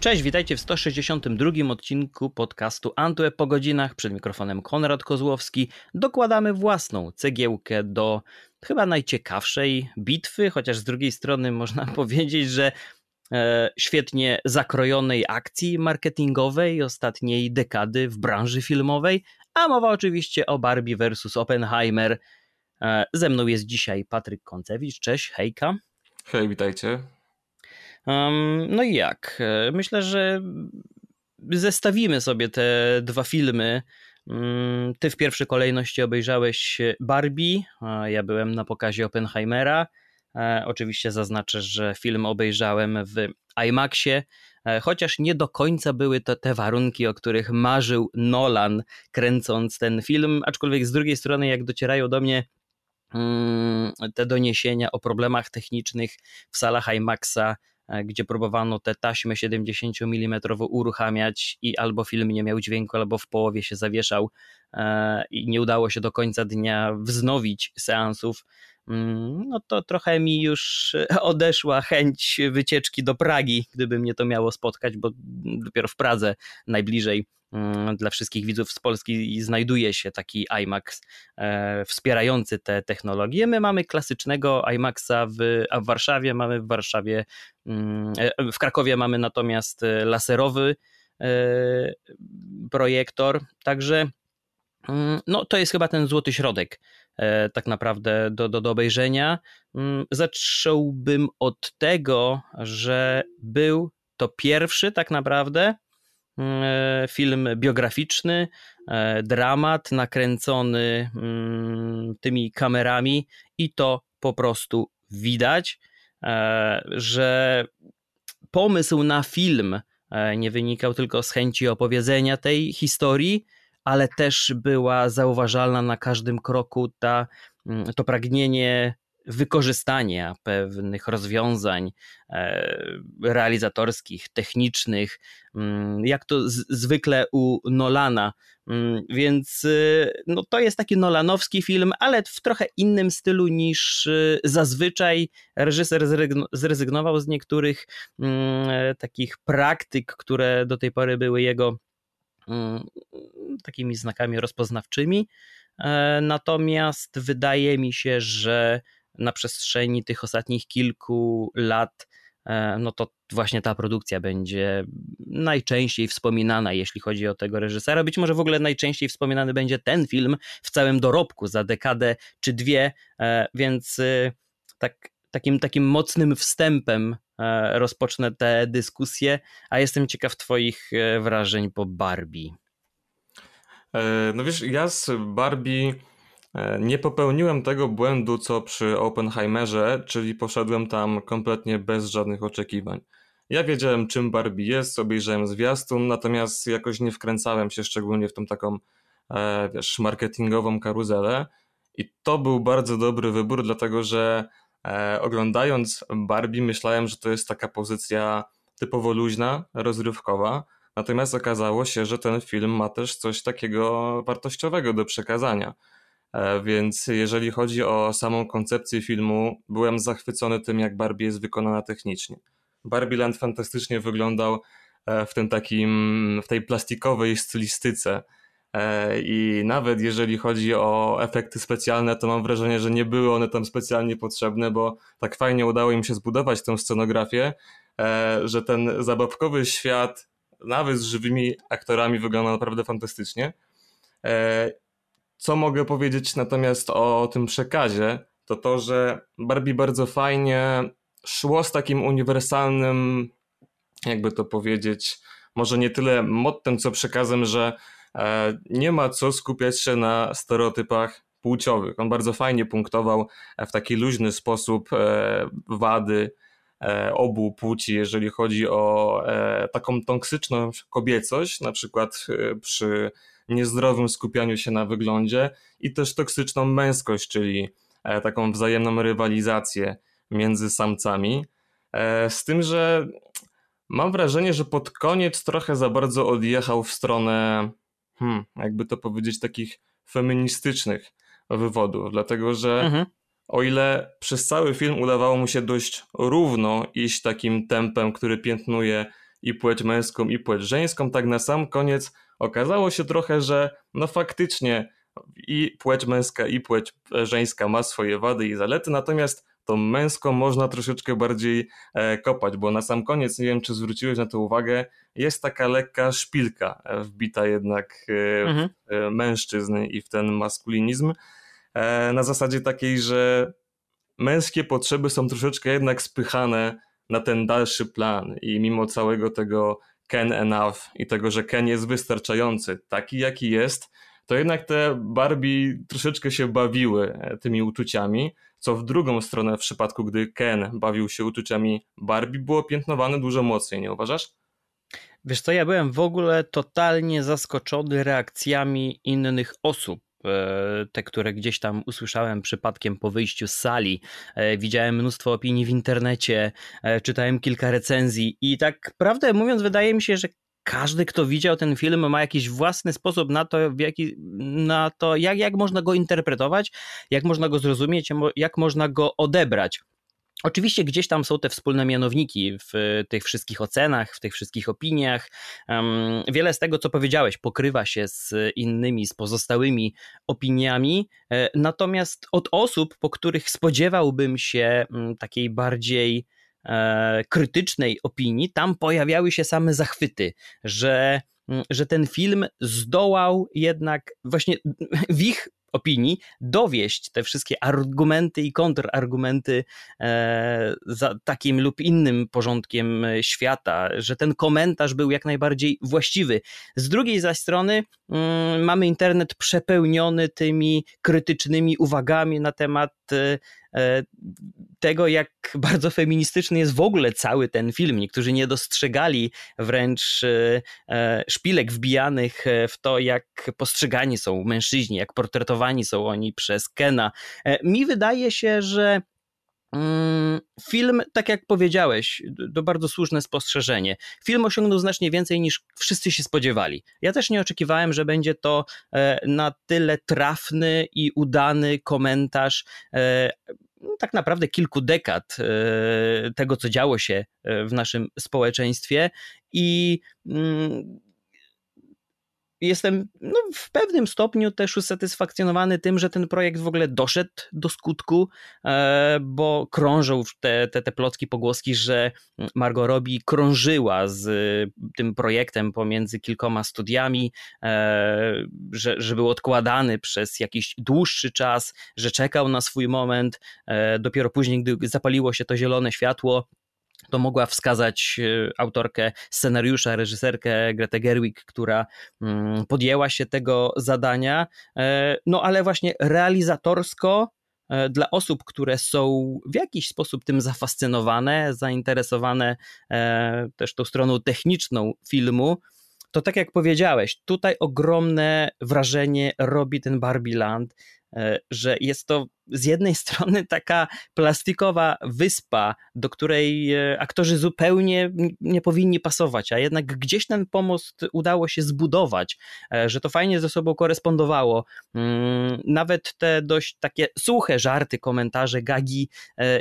Cześć, witajcie w 162 odcinku podcastu Antweb po godzinach. Przed mikrofonem Konrad Kozłowski. Dokładamy własną cegiełkę do chyba najciekawszej bitwy, chociaż z drugiej strony można powiedzieć, że e, świetnie zakrojonej akcji marketingowej ostatniej dekady w branży filmowej, a mowa oczywiście o Barbie vs. Oppenheimer. E, ze mną jest dzisiaj Patryk Koncewicz. Cześć, hejka. Hej, witajcie. No i jak? E, myślę, że zestawimy sobie te dwa filmy. Mm, ty w pierwszej kolejności obejrzałeś Barbie, ja byłem na pokazie Oppenheimera. E, oczywiście zaznaczę, że film obejrzałem w IMAXie, e, chociaż nie do końca były to te warunki, o których marzył Nolan kręcąc ten film, aczkolwiek z drugiej strony jak docierają do mnie mm, te doniesienia o problemach technicznych w salach IMAXa, gdzie próbowano te taśmy 70 mm uruchamiać i albo film nie miał dźwięku, albo w połowie się zawieszał e, i nie udało się do końca dnia wznowić seansów, no to trochę mi już odeszła chęć wycieczki do Pragi, gdyby mnie to miało spotkać, bo dopiero w Pradze najbliżej Mm, dla wszystkich widzów z Polski znajduje się taki IMAX e, wspierający te technologie. My mamy klasycznego IMAXa w, w Warszawie mamy w Warszawie, mm, e, w Krakowie mamy natomiast e, laserowy projektor, także mm, no, to jest chyba ten złoty środek tak naprawdę do, do, do obejrzenia. Zacząłbym od tego, że był to pierwszy tak naprawdę E, film biograficzny, e, dramat nakręcony mm, tymi kamerami i to po prostu widać, e, że pomysł na film nie wynikał tylko z chęci opowiedzenia tej historii, ale też była zauważalna na każdym kroku ta, mm, to pragnienie wykorzystania pewnych rozwiązań e, realizatorskich, technicznych, mm, jak to zwykle u Nolana. Mm, więc y, no, to jest taki Nolanowski film, ale w trochę innym stylu niż y, zazwyczaj. Reżyser zrezygnował z niektórych mm, takich praktyk, które do tej pory były jego takimi znakami rozpoznawczymi. E, natomiast wydaje mi się, że na przestrzeni tych ostatnich kilku lat, e, no to właśnie ta produkcja będzie najczęściej wspominana, jeśli chodzi o tego reżysera. Być może w ogóle najczęściej wspominany będzie ten film w całym dorobku za dekadę czy dwie, e, więc e, tak, takim, takim mocnym wstępem rozpocznę tę dyskusję, a jestem ciekaw Twoich wrażeń po Barbie. No wiesz, ja z Barbie E, nie popełniłem tego błędu, co przy Oppenheimerze, czyli poszedłem tam kompletnie bez żadnych oczekiwań. Ja wiedziałem, czym Barbie jest, obejrzałem zwiastun, natomiast jakoś nie wkręcałem się szczególnie w tą taką, e, wiesz, marketingową karuzelę. I to był bardzo dobry wybór, dlatego że e, oglądając Barbie, myślałem, że to jest taka pozycja typowo luźna, rozrywkowa. Natomiast okazało się, że ten film ma też coś takiego wartościowego do przekazania. E, więc jeżeli chodzi o samą koncepcję filmu, byłem zachwycony tym, jak Barbie jest wykonana technicznie. Barbie Land fantastycznie wyglądał e, w tym takim, w tej plastikowej stylistyce. E, I nawet jeżeli chodzi o efekty specjalne, to mam wrażenie, że nie były one tam specjalnie potrzebne, bo tak fajnie udało im się zbudować tę scenografię, że ten zabawkowy świat, nawet z żywymi aktorami, wygląda naprawdę fantastycznie. Co mogę powiedzieć natomiast o tym przekazie, to to, że Barbie bardzo fajnie szło z takim uniwersalnym, jakby to powiedzieć, może nie tyle mottem, co przekazem, że e, nie ma co skupiać się na stereotypach płciowych. On bardzo fajnie punktował w taki luźny sposób e, wady e, obu płci, jeżeli chodzi o taką toksyczną kobiecość, na przykład przy niezdrowym skupianiu się na wyglądzie i też toksyczną męskość, czyli e, taką wzajemną rywalizację między samcami. E, z tym, że mam wrażenie, że pod koniec trochę za bardzo odjechał w stronę, hmm, jakby to powiedzieć, takich feministycznych wywodów, dlatego że mhm. o ile przez cały film udawało mu się dość równo iść takim tempem, który piętnuje i płeć męską, i płeć żeńską, tak na sam koniec okazało się trochę, że no faktycznie i płeć męska, i płeć żeńska ma swoje wady i zalety, natomiast tą męską można troszeczkę bardziej e, kopać, bo na sam koniec, nie wiem czy zwróciłeś na to uwagę, jest taka lekka szpilka e, wbita jednak e, mhm. w mężczyzn i w ten maskulinizm. Na zasadzie takiej, że męskie potrzeby są troszeczkę jednak spychane na ten dalszy plan i mimo całego tego Ken enough i tego, że Ken jest wystarczający, taki jaki jest, to jednak te Barbie troszeczkę się bawiły tymi uczuciami, co w drugą stronę w przypadku, gdy Ken bawił się uczuciami Barbie, było piętnowane dużo mocniej, nie uważasz? Wiesz co, ja byłem w ogóle totalnie zaskoczony reakcjami innych osób e, te, które gdzieś tam usłyszałem przypadkiem po wyjściu z sali. E, widziałem mnóstwo opinii w internecie, e, czytałem kilka recenzji i tak prawdę mówiąc, wydaje mi się, że każdy, kto widział ten film, ma jakiś własny sposób na to, jaki, na to jak, jak można go interpretować, jak można go zrozumieć, jak można go odebrać. Oczywiście gdzieś tam są te wspólne mianowniki w tych wszystkich ocenach, w tych wszystkich opiniach. Wiele z tego, co powiedziałeś, pokrywa się z innymi, z pozostałymi opiniami. E, natomiast od osób, po których spodziewałbym się mm, takiej bardziej krytycznej opinii, tam pojawiały się same zachwyty, że, mm, że ten film zdołał jednak właśnie w ich opinii dowieść te wszystkie argumenty i kontrargumenty e, za takim lub innym porządkiem świata, że ten komentarz był jak najbardziej właściwy. Z drugiej zaś strony mm, mamy internet przepełniony tymi krytycznymi uwagami na temat e, E, tego, jak bardzo feministyczny jest w ogóle cały ten film. Niektórzy nie dostrzegali wręcz e, e, szpilek wbijanych w to, jak postrzegani są mężczyźni, jak portretowani są oni przez Kena. Mi wydaje się, że Film, tak jak powiedziałeś, to bardzo słuszne spostrzeżenie. Film osiągnął znacznie więcej niż wszyscy się spodziewali. Ja też nie oczekiwałem, że będzie to na tyle trafny i udany komentarz no, tak naprawdę kilku dekad e, tego, co działo się e, w naszym społeczeństwie i mm, jestem no, w pewnym stopniu też usatysfakcjonowany tym, że ten projekt w ogóle doszedł do skutku, e, bo krążą te, te, te plotki, pogłoski, że Margot Robbie krążyła z tym projektem pomiędzy kilkoma studiami, e, że, że był odkładany przez jakiś dłuższy czas, że czekał na swój moment. E, dopiero później, gdy zapaliło się to zielone światło, to mogła wskazać e, autorkę scenariusza, reżyserkę Gretę Gerwig, która mm, podjęła się tego zadania. E, no ale właśnie realizatorsko e, dla osób, które są w jakiś sposób tym zafascynowane, zainteresowane też tą stroną techniczną filmu, to tak jak powiedziałeś, tutaj ogromne wrażenie robi ten Barbie Land. E, że jest to z jednej strony taka plastikowa wyspa, do której e, aktorzy zupełnie nie powinni pasować, a jednak gdzieś ten pomost udało się zbudować, e, że to fajnie ze sobą korespondowało. Mm, nawet te dość takie suche żarty, komentarze, gagi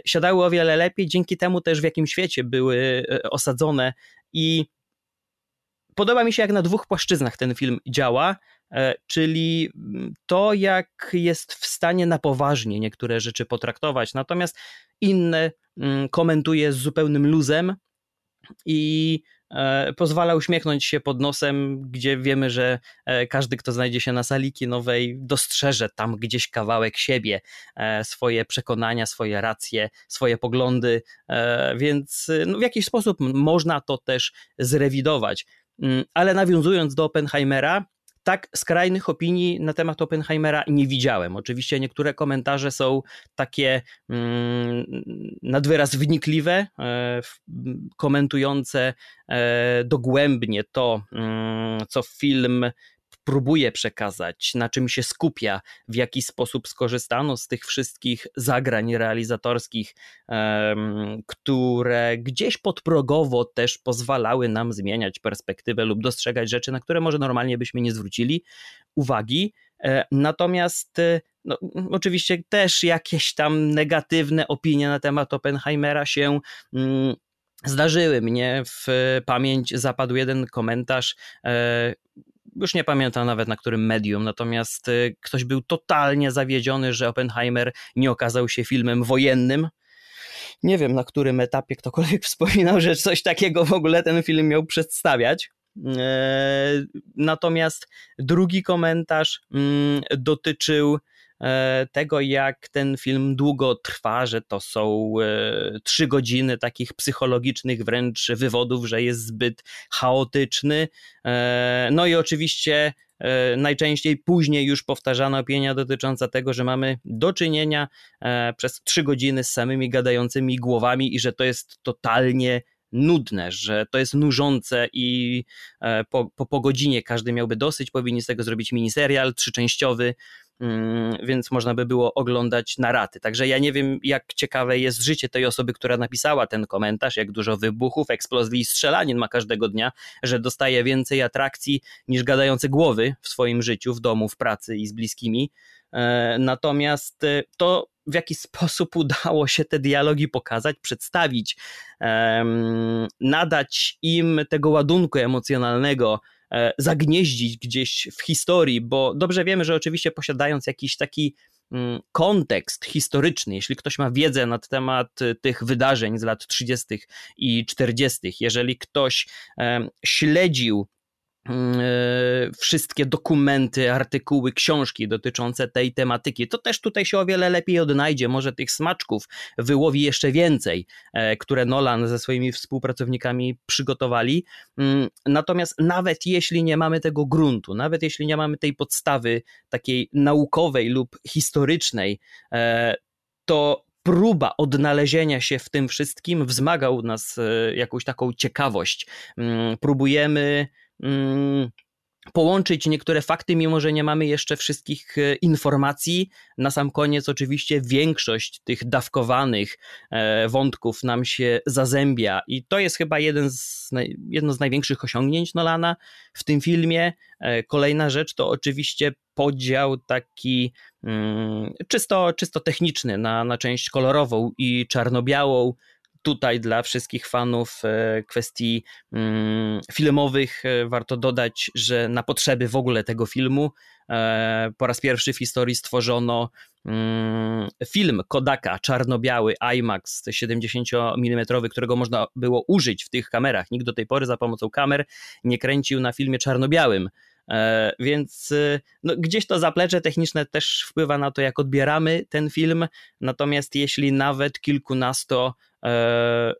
siadały o wiele lepiej, dzięki temu też w jakim świecie były osadzone i podoba mi się, jak na dwóch płaszczyznach ten film działa. E, czyli mm, to, jak jest w stanie na poważnie niektóre rzeczy potraktować, natomiast inne mm, komentuje z zupełnym luzem i e, pozwala uśmiechnąć się pod nosem, gdzie wiemy, że e, każdy, kto znajdzie się na sali kinowej, dostrzeże tam gdzieś kawałek siebie, swoje przekonania, swoje racje, swoje poglądy, więc no, w jakiś sposób można to też zrewidować. Mm, ale nawiązując do Oppenheimera, tak skrajnych opinii na temat Oppenheimera nie widziałem. Oczywiście niektóre komentarze są takie mm, nadwyraz wnikliwe, e, komentujące e, dogłębnie to, mm, co film próbuje przekazać, na czym się skupia, w jaki sposób skorzystano z tych wszystkich zagrań realizatorskich, które gdzieś podprogowo też pozwalały nam zmieniać perspektywę lub dostrzegać rzeczy, na które może normalnie byśmy nie zwrócili uwagi. E, natomiast e, no, oczywiście też jakieś tam negatywne opinie na temat Oppenheimera się mm, zdarzyły mnie w pamięć zapadł jeden komentarz. E, już nie pamiętam nawet na którym medium, natomiast e, ktoś był totalnie zawiedziony, że Oppenheimer nie okazał się filmem wojennym. Nie wiem na którym etapie ktokolwiek wspominał, że coś takiego w ogóle ten film miał przedstawiać. E, natomiast drugi komentarz mm, dotyczył tego, jak ten film długo trwa, że to są e, trzy godziny takich psychologicznych wręcz wywodów, że jest zbyt chaotyczny. E, no i oczywiście najczęściej później już powtarzana opinia dotycząca tego, że mamy do czynienia przez trzy godziny z samymi gadającymi głowami i że to jest totalnie nudne, że to jest nużące i po, po, po godzinie każdy miałby dosyć, powinni z tego zrobić miniserial trzyczęściowy, więc można by było oglądać na raty. Także ja nie wiem, jak ciekawe jest życie tej osoby, która napisała ten komentarz, jak dużo wybuchów, eksplozji i strzelanin ma każdego dnia, że dostaje więcej atrakcji niż gadające głowy w swoim życiu, w domu, w pracy i z bliskimi. E, natomiast e, to, w jaki sposób udało się te dialogi pokazać, przedstawić, nadać im tego ładunku emocjonalnego, zagnieździć gdzieś w historii, bo dobrze wiemy, że oczywiście posiadając jakiś taki mm, kontekst historyczny, jeśli ktoś ma wiedzę na temat e, tych wydarzeń z lat 30. i 40., jeżeli ktoś śledził e, wszystkie dokumenty, artykuły, książki dotyczące tej tematyki. To też tutaj się o wiele lepiej odnajdzie. Może tych smaczków wyłowi jeszcze więcej, e, które Nolan ze swoimi współpracownikami przygotowali. Mm, natomiast nawet jeśli nie mamy tego gruntu, nawet jeśli nie mamy tej podstawy takiej naukowej lub historycznej, e, to próba odnalezienia się w tym wszystkim wzmaga u nas jakąś taką ciekawość. Mm, próbujemy Mm, połączyć niektóre fakty, mimo że nie mamy jeszcze wszystkich e, informacji. Na sam koniec, oczywiście, większość tych dawkowanych e, wątków nam się zazębia, i to jest chyba jeden z, jedno z największych osiągnięć Nolana w tym filmie. E, kolejna rzecz to oczywiście podział taki mm, czysto, czysto techniczny na, na część kolorową i czarno-białą tutaj dla wszystkich fanów e, kwestii mm, filmowych e, warto dodać, że na potrzeby w ogóle tego filmu e, po raz pierwszy w historii stworzono mm, film Kodaka czarno-biały IMAX 70 mm, którego można było użyć w tych kamerach. Nikt do tej pory za pomocą kamer nie kręcił na filmie czarno-białym. Więc no, gdzieś to zaplecze techniczne też wpływa na to, jak odbieramy ten film. Natomiast jeśli nawet kilkunasto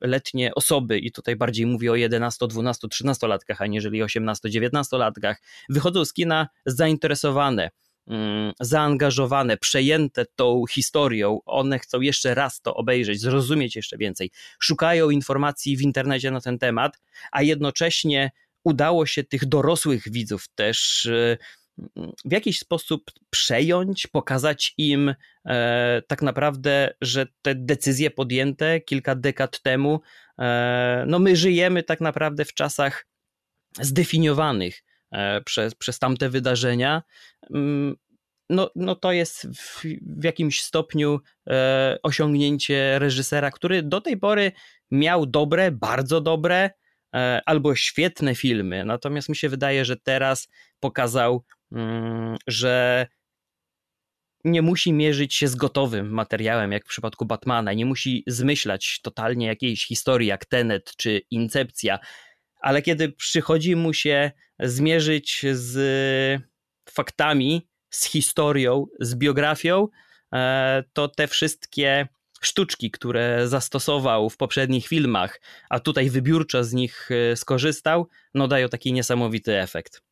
letnie osoby, i tutaj bardziej mówię o 11, 12, 13 latkach, aniżeli 18, 19 latkach, wychodzą z kina zainteresowane mm, zaangażowane, przejęte tą historią, one chcą jeszcze raz to obejrzeć, zrozumieć jeszcze więcej, szukają informacji w internecie na ten temat, a jednocześnie udało się tych dorosłych widzów też e, w jakiś sposób przejąć, pokazać im e, tak naprawdę, że te decyzje podjęte kilka dekad temu, e, no my żyjemy tak naprawdę w czasach zdefiniowanych e, przez, przez tamte wydarzenia. Mm, no, no to jest w, w jakimś stopniu e, osiągnięcie reżysera, który do tej pory miał dobre, bardzo dobre, e, albo świetne filmy. Natomiast mi się wydaje, że teraz pokazał że nie musi mierzyć się z gotowym materiałem, jak w przypadku Batmana, nie musi zmyślać totalnie jakiejś historii jak Tenet czy Incepcja, ale kiedy przychodzi mu się zmierzyć z faktami, z historią, z biografią, e, to te wszystkie sztuczki, które zastosował w poprzednich filmach, a tutaj wybiórczo z nich e, skorzystał, no dają taki niesamowity efekt.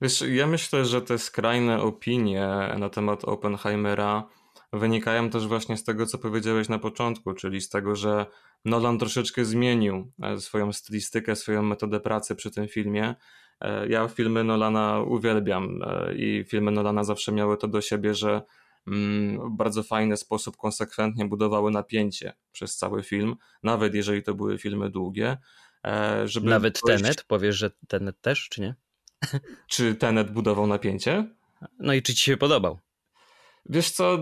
Wiesz, ja myślę, że te skrajne opinie na temat Oppenheimera wynikają też właśnie z tego, co powiedziałeś na początku, czyli z tego, że Nolan troszeczkę zmienił e, swoją stylistykę, swoją metodę pracy przy tym filmie. E, ja filmy Nolana uwielbiam e, i filmy Nolana zawsze miały to do siebie, że mm, w bardzo fajny sposób konsekwentnie budowały napięcie przez cały film, nawet jeżeli to były filmy długie. Żeby nawet dojść... Tenet? Powiesz, że Tenet też, czy nie? Czy Tenet budował napięcie? No i czy ci się podobał? Wiesz co,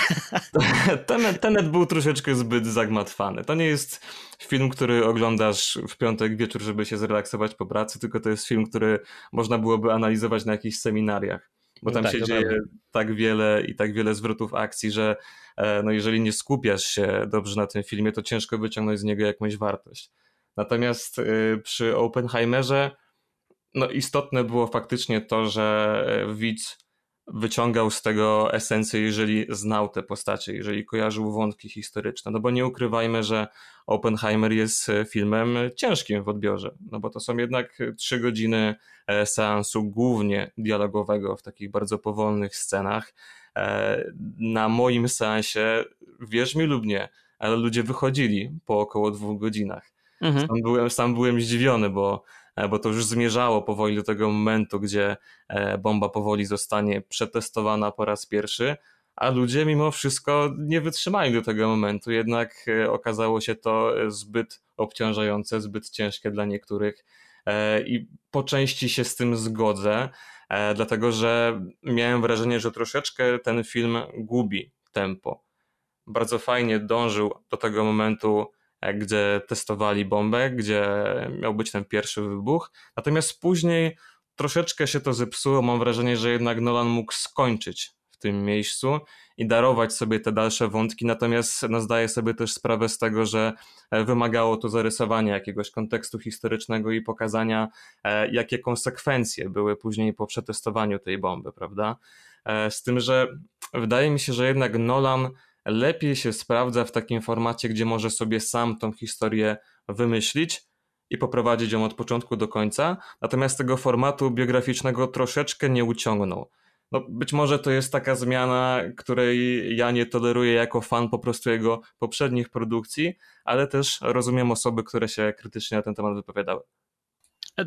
Tenet, Tenet był troszeczkę zbyt zagmatwany. To nie jest film, który oglądasz w piątek wieczór, żeby się zrelaksować po pracy, tylko to jest film, który można byłoby analizować na jakichś seminariach. Bo tam tak, się dzieje prawda. tak wiele i tak wiele zwrotów akcji, że e, no jeżeli nie skupiasz się dobrze na tym filmie, to ciężko wyciągnąć z niego jakąś wartość. Natomiast e, przy Oppenheimerze no istotne było faktycznie to, że e, widz wyciągał z tego esencję, jeżeli znał te postacie, jeżeli kojarzył wątki historyczne. No bo nie ukrywajmy, że Oppenheimer jest e, filmem ciężkim w odbiorze, no bo to są jednak trzy godziny e, seansu głównie dialogowego w takich bardzo powolnych scenach. Na moim seansie, wierz mi lub nie, ale ludzie wychodzili po około dwóch godzinach. Mhm. Sam, byłem, sam byłem zdziwiony, bo bo to już zmierzało powoli do tego momentu, gdzie e, bomba powoli zostanie przetestowana po raz pierwszy, a ludzie mimo wszystko nie wytrzymali do tego momentu, jednak e, okazało się to zbyt obciążające, zbyt ciężkie dla niektórych i po części się z tym zgodzę, dlatego że miałem wrażenie, że troszeczkę ten film gubi tempo. Bardzo fajnie dążył do tego momentu gdzie testowali bombę, gdzie miał być ten pierwszy wybuch. Natomiast później troszeczkę się to zepsuło. Mam wrażenie, że jednak Nolan mógł skończyć w tym miejscu i darować sobie te dalsze wątki, natomiast no, zdaję sobie też sprawę z tego, że e, wymagało to zarysowania jakiegoś kontekstu historycznego i pokazania, e, jakie konsekwencje były później po przetestowaniu tej bomby, prawda? E, z tym, że wydaje mi się, że jednak Nolan lepiej się sprawdza w takim formacie, gdzie może sobie sam tą historię wymyślić i poprowadzić ją od początku do końca, natomiast tego formatu biograficznego troszeczkę nie uciągnął. No, być może to jest taka zmiana, której ja nie toleruję jako fan po prostu jego poprzednich produkcji, ale też rozumiem osoby, które się krytycznie na ten temat wypowiadały.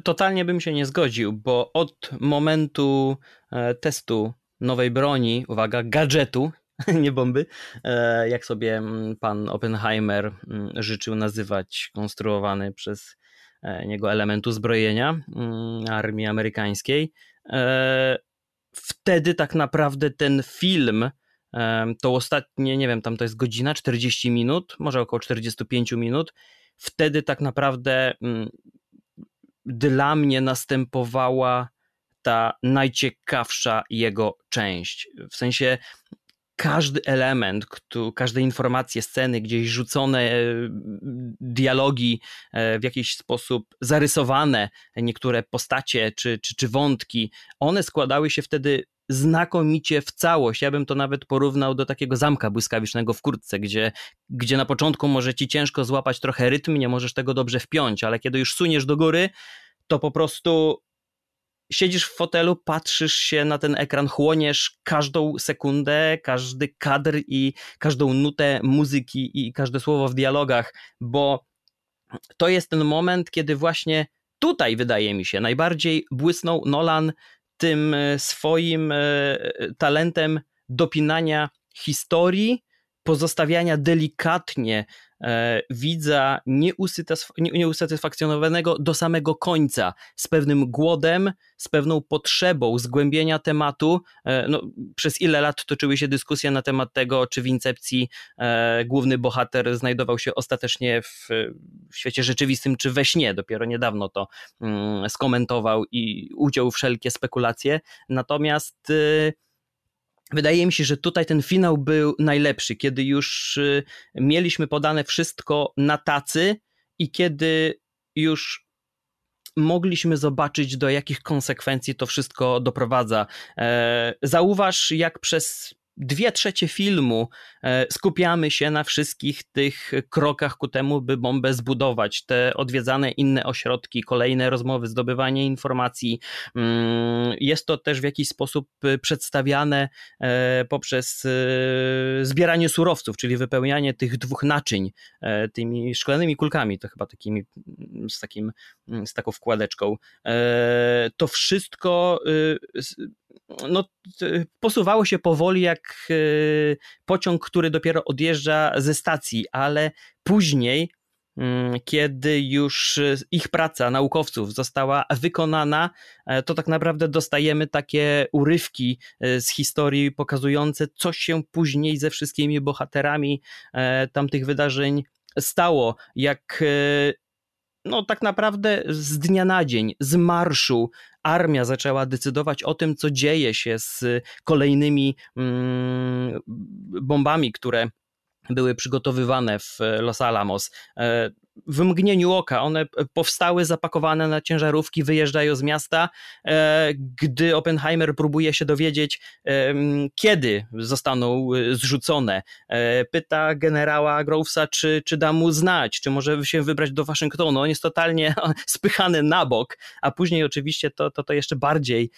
Totalnie bym się nie zgodził, bo od momentu e, testu nowej broni, uwaga, gadżetu, nie bomby, e, jak sobie mm, pan Oppenheimer mm, życzył nazywać konstruowany przez e, niego element uzbrojenia mm, armii amerykańskiej. E, wtedy tak naprawdę ten film, to ostatnie, nie wiem, tam to jest godzina, 40 minut, może około 45 minut, wtedy tak naprawdę dla mnie następowała ta najciekawsza jego część. W sensie każdy element, każde informacje, sceny, gdzieś rzucone e, dialogi, e, w jakiś sposób zarysowane, niektóre postacie czy, czy, czy wątki, one składały się wtedy znakomicie w całość. Ja bym to nawet porównał do takiego zamka błyskawicznego w kurtce, gdzie, gdzie na początku może ci ciężko złapać trochę rytm, nie możesz tego dobrze wpiąć, ale kiedy już suniesz do góry, to po prostu siedzisz w fotelu, patrzysz się na ten ekran, chłoniesz każdą sekundę, każdy kadr i każdą nutę muzyki i każde słowo w dialogach, bo to jest ten moment, kiedy właśnie tutaj, wydaje mi się, najbardziej błysnął Nolan tym e, swoim e, talentem dopinania historii, pozostawiania delikatnie widza nieusatysfakcjonowanego do samego końca, z pewnym głodem, z pewną potrzebą zgłębienia tematu. E, no, przez ile lat toczyły się dyskusje na temat tego, czy w Incepcji e, główny bohater znajdował się ostatecznie w, świecie rzeczywistym, czy we śnie. Dopiero niedawno to mm, skomentował i uciął wszelkie spekulacje. Natomiast Wydaje mi się, że tutaj ten finał był najlepszy, kiedy już y, mieliśmy podane wszystko na tacy i kiedy już mogliśmy zobaczyć, do jakich konsekwencji to wszystko doprowadza. E, zauważ, jak przez dwie trzecie filmu e, skupiamy się na wszystkich tych krokach ku temu, by bombę zbudować. Te odwiedzane inne ośrodki, kolejne rozmowy, zdobywanie informacji. Mm, jest to też w jakiś sposób e, przedstawiane e, poprzez zbieranie surowców, czyli wypełnianie tych dwóch naczyń tymi szklanymi kulkami, to chyba takimi mm, z, takim, mm, z taką wkładeczką. To wszystko no, posuwało się powoli jak e, pociąg, który dopiero odjeżdża ze stacji, ale później mm, kiedy już ich praca naukowców została wykonana, to tak naprawdę dostajemy takie urywki z historii pokazujące, co się później ze wszystkimi bohaterami tamtych wydarzeń stało, jak no tak naprawdę z dnia na dzień, z marszu, armia zaczęła decydować o tym, co dzieje się z kolejnymi mm, bombami, które były przygotowywane w Los Alamos. E, w mgnieniu oka one powstały zapakowane na ciężarówki, wyjeżdżają z miasta. E, gdy Oppenheimer próbuje się dowiedzieć, kiedy zostaną e, zrzucone, pyta generała Grovesa, czy, czy da mu znać, czy może się wybrać do Waszyngtonu. On jest totalnie spychany na bok, a później oczywiście to, to, to jeszcze bardziej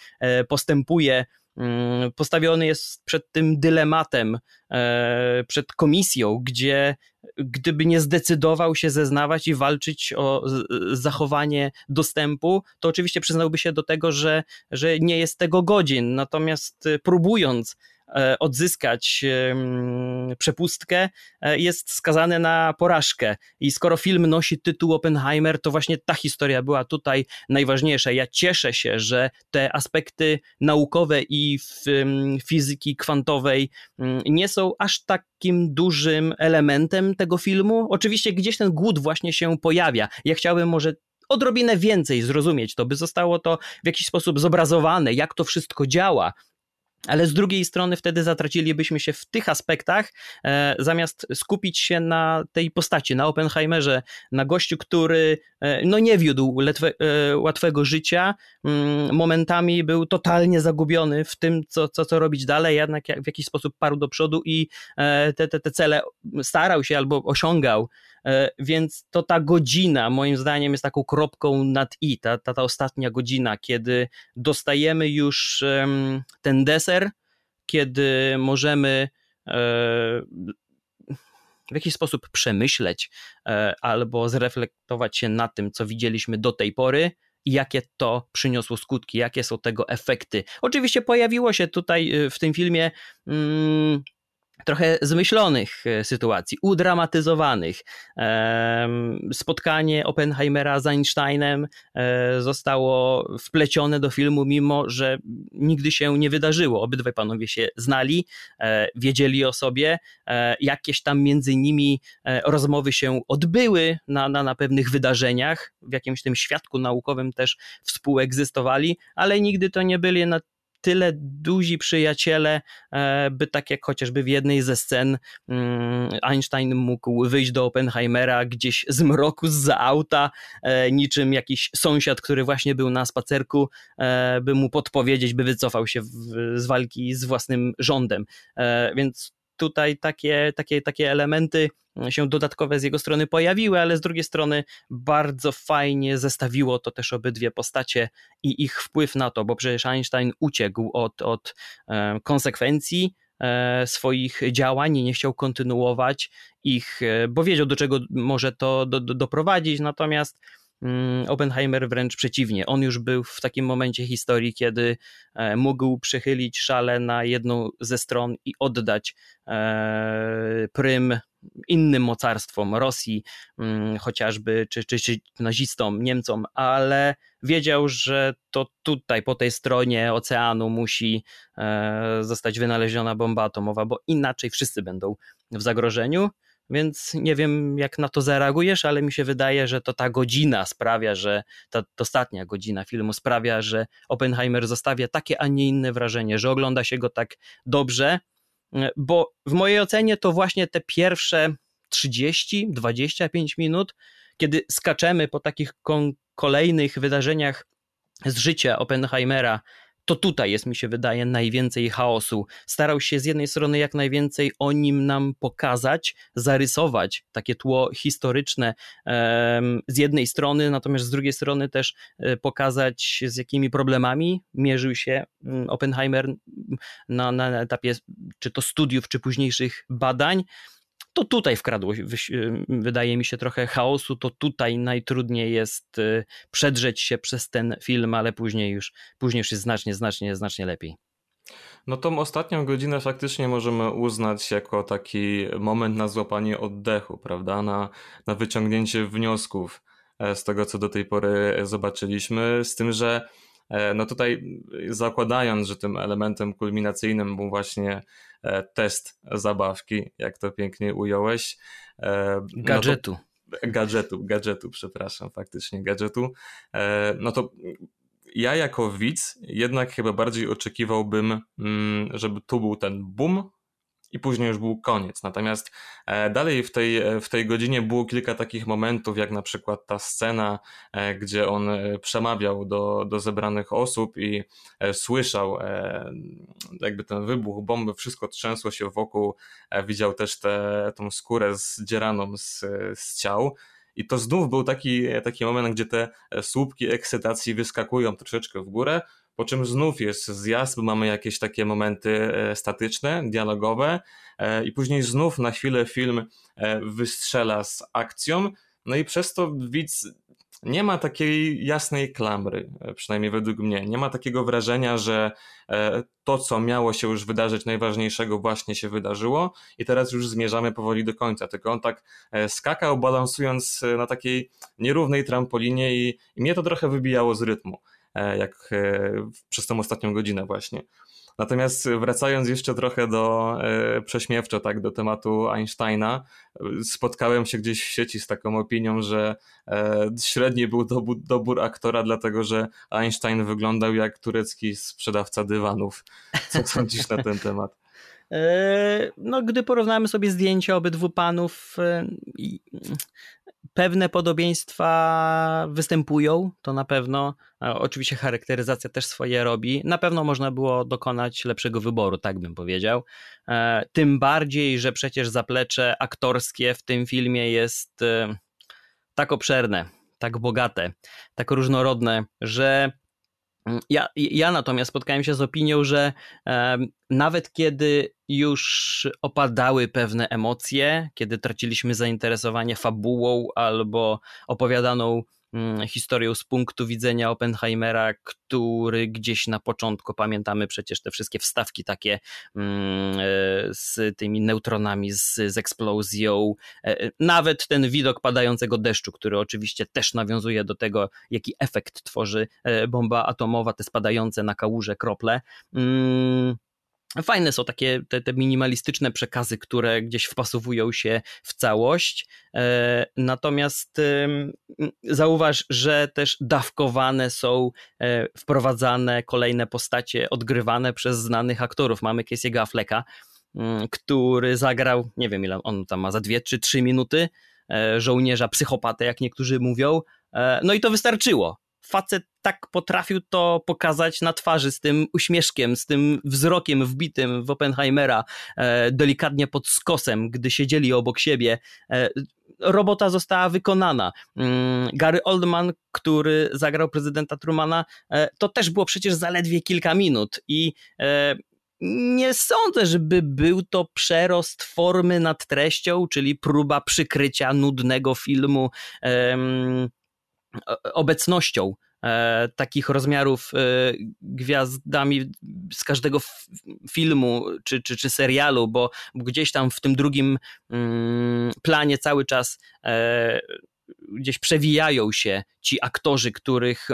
postępuje postawiony jest przed tym dylematem, e, przed komisją, gdzie gdyby nie zdecydował się zeznawać i walczyć o zachowanie dostępu, to oczywiście przyznałby się do tego, że, że nie jest tego godzin. Natomiast e, próbując odzyskać przepustkę, e, jest skazany na porażkę. I skoro film nosi tytuł Oppenheimer, to właśnie ta historia była tutaj najważniejsza. Ja cieszę się, że te aspekty naukowe i fizyki kwantowej nie są aż takim dużym elementem tego filmu. Oczywiście gdzieś ten głód właśnie się pojawia. Ja chciałbym może odrobinę więcej zrozumieć to, by zostało to w jakiś sposób zobrazowane, jak to wszystko działa, ale z drugiej strony wtedy zatracilibyśmy się w tych aspektach, e, zamiast skupić się na tej postaci, na Oppenheimerze, na gościu, który e, no nie wiódł letwe, e, łatwego życia, mm, momentami był totalnie zagubiony w tym, co, co, co robić dalej, jednak w jakiś sposób parł do przodu i e, te, te, te cele starał się albo osiągał. E, więc to ta godzina, moim zdaniem, jest taką kropką nad i, ta, ta, ta ostatnia godzina, kiedy dostajemy już ten deser, kiedy możemy e, w jakiś sposób przemyśleć e, albo zreflektować się na tym, co widzieliśmy do tej pory i jakie to przyniosło skutki, jakie są tego efekty. Oczywiście pojawiło się tutaj w tym filmie. Trochę zmyślonych e, sytuacji, udramatyzowanych. Spotkanie Oppenheimera z Einsteinem e, zostało wplecione do filmu, mimo że nigdy się nie wydarzyło. Obydwaj panowie się znali, e, wiedzieli o sobie, jakieś tam między nimi rozmowy się odbyły na, na, na pewnych wydarzeniach, w jakimś tym świadku naukowym też współegzystowali, ale nigdy to nie byli na tyle duzi przyjaciele, e, by tak jak chociażby w jednej ze scen mm, Einstein mógł wyjść do Oppenheimera gdzieś z mroku, z auta, e, niczym jakiś sąsiad, który właśnie był na spacerku, e, by mu podpowiedzieć, by wycofał się z walki z własnym rządem. Więc tutaj takie, takie, takie elementy się dodatkowe z jego strony pojawiły, ale z drugiej strony bardzo fajnie zestawiło to też obydwie postacie i ich wpływ na to, bo przecież Einstein uciekł od, od e, konsekwencji e, swoich działań i nie chciał kontynuować ich, e, bo wiedział do czego może to do, do, doprowadzić, natomiast Oppenheimer wręcz przeciwnie. On już był w takim momencie historii, kiedy e, mógł przychylić szale na jedną ze stron i oddać e, prym innym mocarstwom, Rosji mm, chociażby, czy, czy, czy nazistom, Niemcom, ale wiedział, że to tutaj, po tej stronie oceanu musi e, zostać wynaleziona bomba atomowa, bo inaczej wszyscy będą w zagrożeniu. Więc nie wiem, jak na to zareagujesz, ale mi się wydaje, że to ta godzina sprawia, że ta, ta ostatnia godzina filmu sprawia, że Oppenheimer zostawia takie, a nie inne wrażenie, że ogląda się go tak dobrze, bo w mojej ocenie to właśnie te pierwsze 30-25 minut, kiedy skaczemy po takich kolejnych wydarzeniach z życia Oppenheimera, to tutaj jest, mi się wydaje, najwięcej chaosu. Starał się z jednej strony jak najwięcej o nim nam pokazać, zarysować takie tło historyczne z jednej strony, natomiast z drugiej strony też e, pokazać z jakimi problemami mierzył się mm, Oppenheimer na, na etapie czy to studiów, czy późniejszych badań to tutaj wkradło, wydaje mi się, trochę chaosu. To tutaj najtrudniej jest y, przedrzeć się przez ten film, ale później już, później już jest znacznie, znacznie, znacznie lepiej. No tą ostatnią godzinę faktycznie możemy uznać jako taki moment na złapanie oddechu, prawda? Na, na wyciągnięcie wniosków e, z tego, co do tej pory zobaczyliśmy, z tym, że e, no tutaj zakładając, że tym elementem kulminacyjnym był właśnie test zabawki, jak to pięknie ująłeś. Gadżetu. No to, gadżetu, gadżetu, przepraszam, faktycznie gadżetu. No to ja jako widz jednak chyba bardziej oczekiwałbym, mm, żeby tu był ten boom i później już był koniec. Natomiast e, dalej w tej, e, w tej godzinie było kilka takich momentów, jak na przykład ta scena, e, gdzie on przemawiał do, do zebranych osób i słyszał jakby ten wybuch bomby, wszystko trzęsło się wokół, widział też tę tą skórę zdzieraną z, z ciał i to znów był taki, taki moment, gdzie te słupki ekscytacji wyskakują troszeczkę w górę, po czym znów jest zjazd, bo mamy jakieś takie momenty e, statyczne, dialogowe e, i później znów na chwilę film e, wystrzela z akcją, no i przez to widz nie ma takiej jasnej klamry, przynajmniej według mnie. Nie ma takiego wrażenia, że to, co miało się już wydarzyć najważniejszego, właśnie się wydarzyło i teraz już zmierzamy powoli do końca. Tylko on tak skakał, balansując na takiej nierównej trampolinie i, i mnie to trochę wybijało z rytmu, jak przez tą ostatnią godzinę właśnie. Natomiast wracając jeszcze trochę do e, prześmiewczo, tak, do tematu Einsteina, spotkałem się gdzieś w sieci z taką opinią, że e, średni był dobór, dobór aktora, dlatego że Einstein wyglądał jak turecki sprzedawca dywanów. Co sądzisz na ten temat? E, no, gdy porównamy sobie zdjęcia obydwu panów, pewne podobieństwa występują, to na pewno. Oczywiście charakteryzacja też swoje robi. Na pewno można było dokonać lepszego wyboru, tak bym powiedział. E, tym bardziej, że przecież zaplecze aktorskie w tym filmie jest e, tak obszerne, tak bogate, tak różnorodne, że Mm, ja, ja natomiast spotkałem się z opinią, że e, nawet kiedy już opadały pewne emocje, kiedy traciliśmy zainteresowanie fabułą albo opowiadaną Mm, historią z punktu widzenia Oppenheimera, który gdzieś na początku pamiętamy przecież te wszystkie wstawki takie mm, e, z tymi neutronami, z, z eksplozją, e, e, nawet ten widok padającego deszczu, który oczywiście też nawiązuje do tego, jaki efekt tworzy bomba atomowa, te spadające na kałuże krople. Fajne są takie te, te, minimalistyczne przekazy, które gdzieś wpasowują się w całość. E, natomiast zauważ, że też dawkowane są, e, wprowadzane kolejne postacie odgrywane przez znanych aktorów. Mamy Casey'ego Afflecka, mm, który zagrał, nie wiem ile on tam ma, za dwie czy trzy minuty, e, żołnierza psychopatę, jak niektórzy mówią. No i to wystarczyło facet tak potrafił to pokazać na twarzy z tym uśmieszkiem, z tym wzrokiem wbitym w Oppenheimera, e, delikatnie pod skosem, gdy siedzieli obok siebie. E, robota została wykonana. Mm, Gary Oldman, który zagrał prezydenta Trumana, e, to też było przecież zaledwie kilka minut i nie sądzę, żeby był to przerost formy nad treścią, czyli próba przykrycia nudnego filmu obecnością e, takich rozmiarów e, gwiazdami z każdego filmu czy, czy, czy serialu, bo gdzieś tam w tym drugim mm, planie cały czas e, gdzieś przewijają się ci aktorzy, których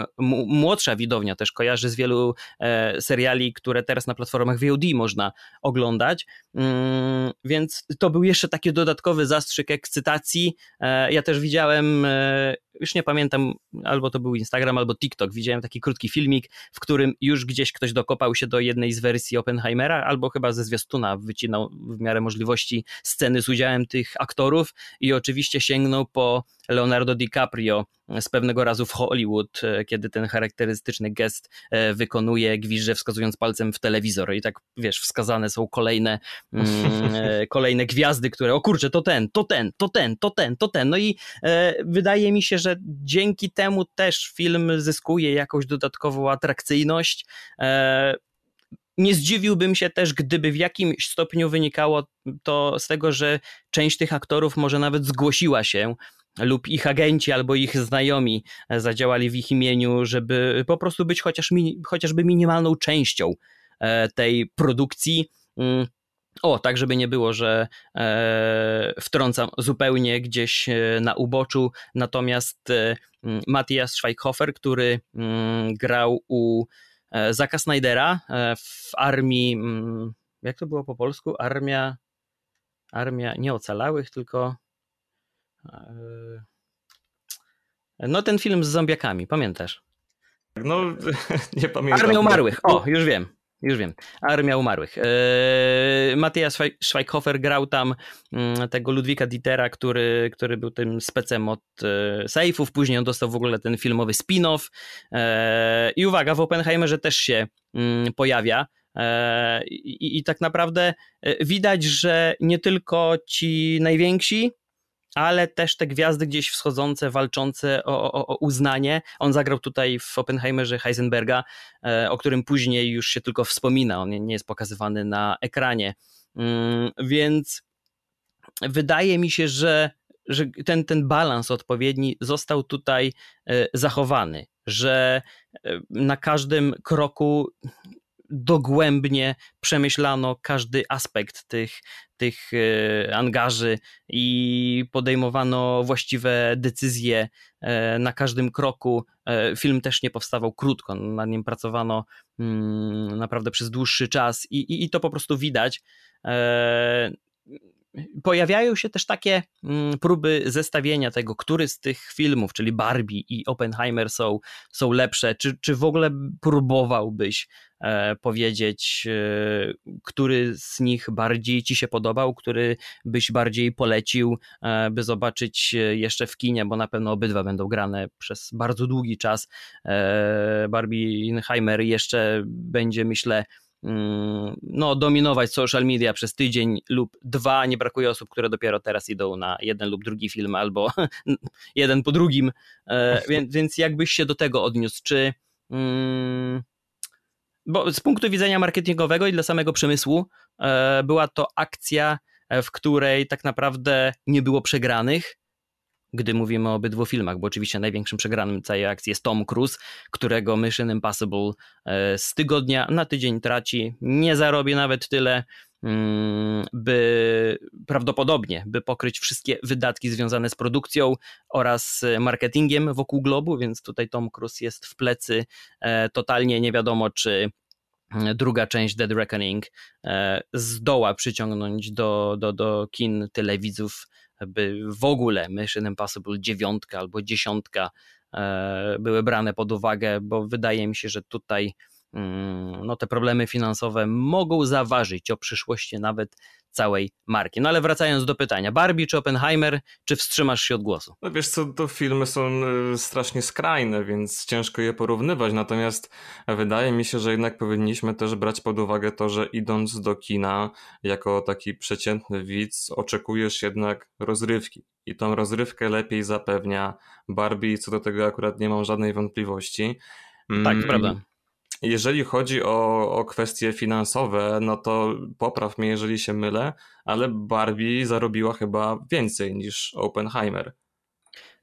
młodsza widownia też kojarzy z wielu e, seriali, które teraz na platformach VOD można oglądać. Mm, więc to był jeszcze taki dodatkowy zastrzyk ekscytacji. E, ja też widziałem, e, już nie pamiętam, albo to był Instagram, albo TikTok, widziałem taki krótki filmik, w którym już gdzieś ktoś dokopał się do jednej z wersji Oppenheimera, albo chyba ze zwiastuna wycinał w miarę możliwości sceny z udziałem tych aktorów i oczywiście sięgnął po Leonardo DiCaprio z pewnego razu w Hollywood, e, kiedy ten charakterystyczny gest e, wykonuje gwizdże wskazując palcem w telewizor i tak, wiesz, wskazane są kolejne mm, e, kolejne gwiazdy, które o kurczę, to ten, to ten, to ten, to ten, to ten. No i e, wydaje mi się, że dzięki temu też film zyskuje jakąś dodatkową atrakcyjność. E, nie zdziwiłbym się też, gdyby w jakimś stopniu wynikało to z tego, że część tych aktorów może nawet zgłosiła się lub ich agenci albo ich znajomi zadziałali w ich imieniu, żeby po prostu być chociaż chociażby minimalną częścią tej produkcji. Mm, o, tak, żeby nie było, że e, wtrącam zupełnie gdzieś e, na uboczu. Natomiast e, Matthias Schweighofer, który mm, grał u e, Zaka Snydera e, w armii, mm, jak to było po polsku? Armia, armia nie ocalałych, tylko. E, no, ten film z zombiakami, pamiętasz? No, nie pamiętam. Armia Umarłych, o, już wiem. Już wiem. Armia Umarłych. Eee, Matthias Schweighofer grał tam mm, tego Ludwika Dietera, który, który był tym specem od e, sejfów. Później on dostał w ogóle ten filmowy spin-off. I uwaga, w Oppenheimerze też się mm, pojawia. I, I tak naprawdę e, widać, że nie tylko ci najwięksi ale też te gwiazdy gdzieś wschodzące, walczące o, o, o, uznanie. On zagrał tutaj w Oppenheimerze Heisenberga, e, o którym później już się tylko wspomina, on nie jest pokazywany na ekranie. Mm, więc wydaje mi się, że, że ten, ten balans odpowiedni został tutaj e, zachowany, że e, na każdym kroku dogłębnie przemyślano każdy aspekt tych, tych e, angaży i podejmowano właściwe decyzje e, na każdym kroku. E, film też nie powstawał krótko, nad nim pracowano mm, naprawdę przez dłuższy czas i, i, i to po prostu widać pojawiają się też takie mm, próby zestawienia tego, który z tych filmów, czyli Barbie i Oppenheimer są, są lepsze. Czy, czy w ogóle próbowałbyś e, powiedzieć, e, który z nich bardziej ci się podobał, który byś bardziej polecił, e, by zobaczyć jeszcze w kinie, bo na pewno obydwa będą grane przez bardzo długi czas. Barbie Oppenheimer jeszcze będzie, myślę, no, dominować social media przez tydzień lub dwa. Nie brakuje osób, które dopiero teraz idą na jeden lub drugi film albo jeden po drugim. E, więc, więc jakbyś się do tego odniósł? Czy. Mm, bo z punktu widzenia marketingowego i dla samego przemysłu e, była to akcja, e, w której tak naprawdę nie było przegranych, gdy mówimy o obydwu filmach, bo oczywiście największym przegranym całej akcji jest Tom Cruise, którego Mission Impossible e, z tygodnia na tydzień traci, nie zarobi nawet tyle, mm, by prawdopodobnie, by pokryć wszystkie wydatki związane z produkcją oraz marketingiem wokół globu, więc tutaj Tom Cruise jest w plecy e, totalnie. Nie wiadomo, czy druga część Dead Reckoning e, zdoła przyciągnąć do, do, do kin tyle widzów, by w ogóle Mission Impossible dziewiątka albo dziesiątka e, były brane pod uwagę, bo wydaje mi się, że tutaj mm, no, te problemy finansowe mogą zaważyć o przyszłości nawet całej marki. No ale wracając do pytania, Barbie czy Oppenheimer, czy wstrzymasz się od głosu? No wiesz co, to filmy są y, strasznie skrajne, więc ciężko je porównywać, natomiast wydaje mi się, że jednak powinniśmy też brać pod uwagę to, że idąc do kina jako taki przeciętny widz, oczekujesz jednak rozrywki. I tą rozrywkę lepiej zapewnia Barbie, co do tego akurat nie mam żadnej wątpliwości. Tak, mm, prawda. Jeżeli chodzi o, o kwestie finansowe, no to popraw mnie, jeżeli się mylę, ale Barbie zarobiła chyba więcej niż Oppenheimer.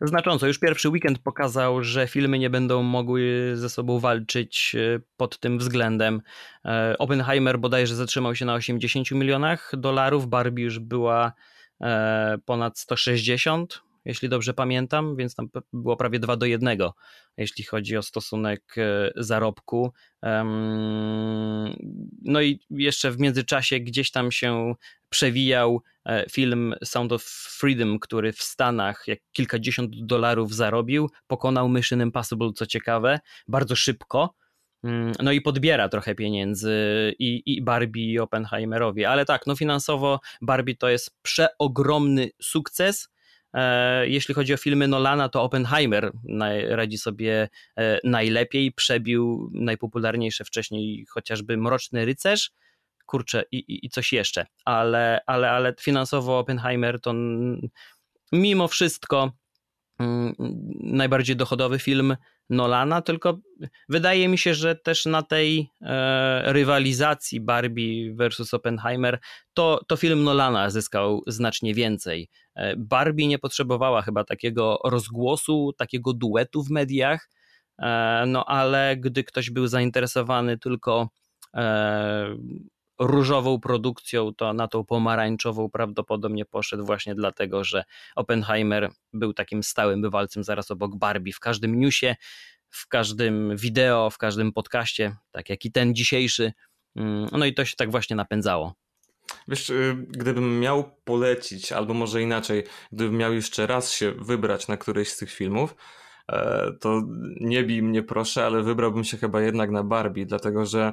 Znacząco. Już pierwszy weekend pokazał, że filmy nie będą mogły ze sobą walczyć e, pod tym względem. E, Oppenheimer bodajże zatrzymał się na 80 milionach dolarów, Barbie już była e, ponad 160 jeśli dobrze pamiętam, więc tam było prawie 2 do 1, jeśli chodzi o stosunek e, zarobku. No i jeszcze w międzyczasie gdzieś tam się przewijał e, film Sound of Freedom, który w Stanach jak kilkadziesiąt dolarów zarobił, pokonał Mission Impossible, co ciekawe, bardzo szybko. Mm, no i podbiera trochę pieniędzy i, i Barbie i Oppenheimerowi, ale tak, no finansowo Barbie to jest przeogromny sukces, jeśli chodzi o filmy Nolana, to Oppenheimer radzi sobie e, najlepiej, przebił najpopularniejsze wcześniej chociażby Mroczny Rycerz, kurczę i, i coś jeszcze, ale, ale, ale finansowo Oppenheimer to mimo wszystko mm, najbardziej dochodowy film Nolana, tylko wydaje mi się, że też na tej e, rywalizacji Barbie versus Oppenheimer to, to film Nolana zyskał znacznie więcej. E, Barbie nie potrzebowała chyba takiego rozgłosu, takiego duetu w mediach, e, no ale gdy ktoś był zainteresowany tylko różową produkcją, to na tą pomarańczową prawdopodobnie poszedł właśnie dlatego, że Oppenheimer był takim stałym bywalcem zaraz obok Barbie w każdym newsie, w każdym wideo, w każdym podcaście, tak jak i ten dzisiejszy. Mm, no i to się tak właśnie napędzało. Wiesz, y, gdybym miał polecić, albo może inaczej, gdybym miał jeszcze raz się wybrać na któryś z tych filmów, e, to nie bij mnie proszę, ale wybrałbym się chyba jednak na Barbie, dlatego że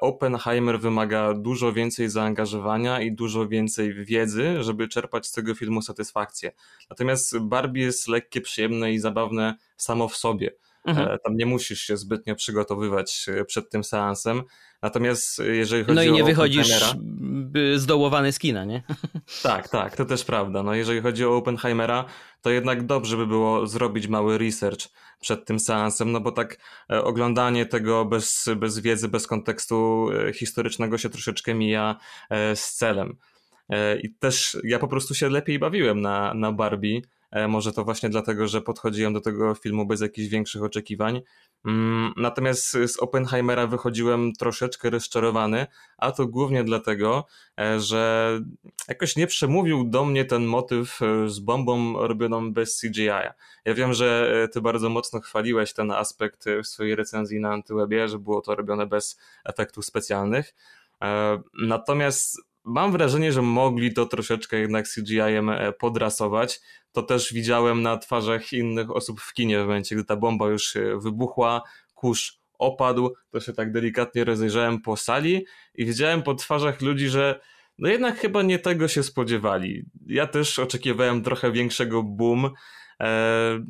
Oppenheimer wymaga dużo więcej zaangażowania i dużo więcej wiedzy, żeby czerpać z tego filmu satysfakcję. Natomiast Barbie jest lekkie, przyjemne i zabawne samo w sobie. Mhm. E, tam nie musisz się zbytnio przygotowywać przed tym seansem. Natomiast jeżeli chodzi o. No i nie wychodzisz zdołowany z kina, nie? Tak, tak, to też prawda. No jeżeli chodzi o Oppenheimera, to jednak dobrze by było zrobić mały research przed tym seansem, no bo tak e, oglądanie tego bez, bez wiedzy, bez kontekstu e, historycznego się troszeczkę mija z celem. I też ja po prostu się lepiej bawiłem na, na Barbie E, może to właśnie dlatego, że podchodziłem do tego filmu bez jakichś większych oczekiwań. Mm, natomiast z Oppenheimera wychodziłem troszeczkę rozczarowany, a to głównie dlatego, e, że jakoś nie przemówił do mnie ten motyw e, z bombą robioną bez CGI. Ja wiem, że ty bardzo mocno chwaliłeś ten aspekt w swojej recenzji na Antywebie, że było to robione bez efektów specjalnych. Natomiast mam wrażenie, że mogli to troszeczkę jednak CGI-em podrasować to też widziałem na twarzach innych osób w kinie w momencie, gdy ta bomba już wybuchła, kurz opadł, to się tak delikatnie rozejrzałem po sali i widziałem po twarzach ludzi, że no jednak chyba nie tego się spodziewali. Ja też oczekiwałem trochę większego boom. Eee,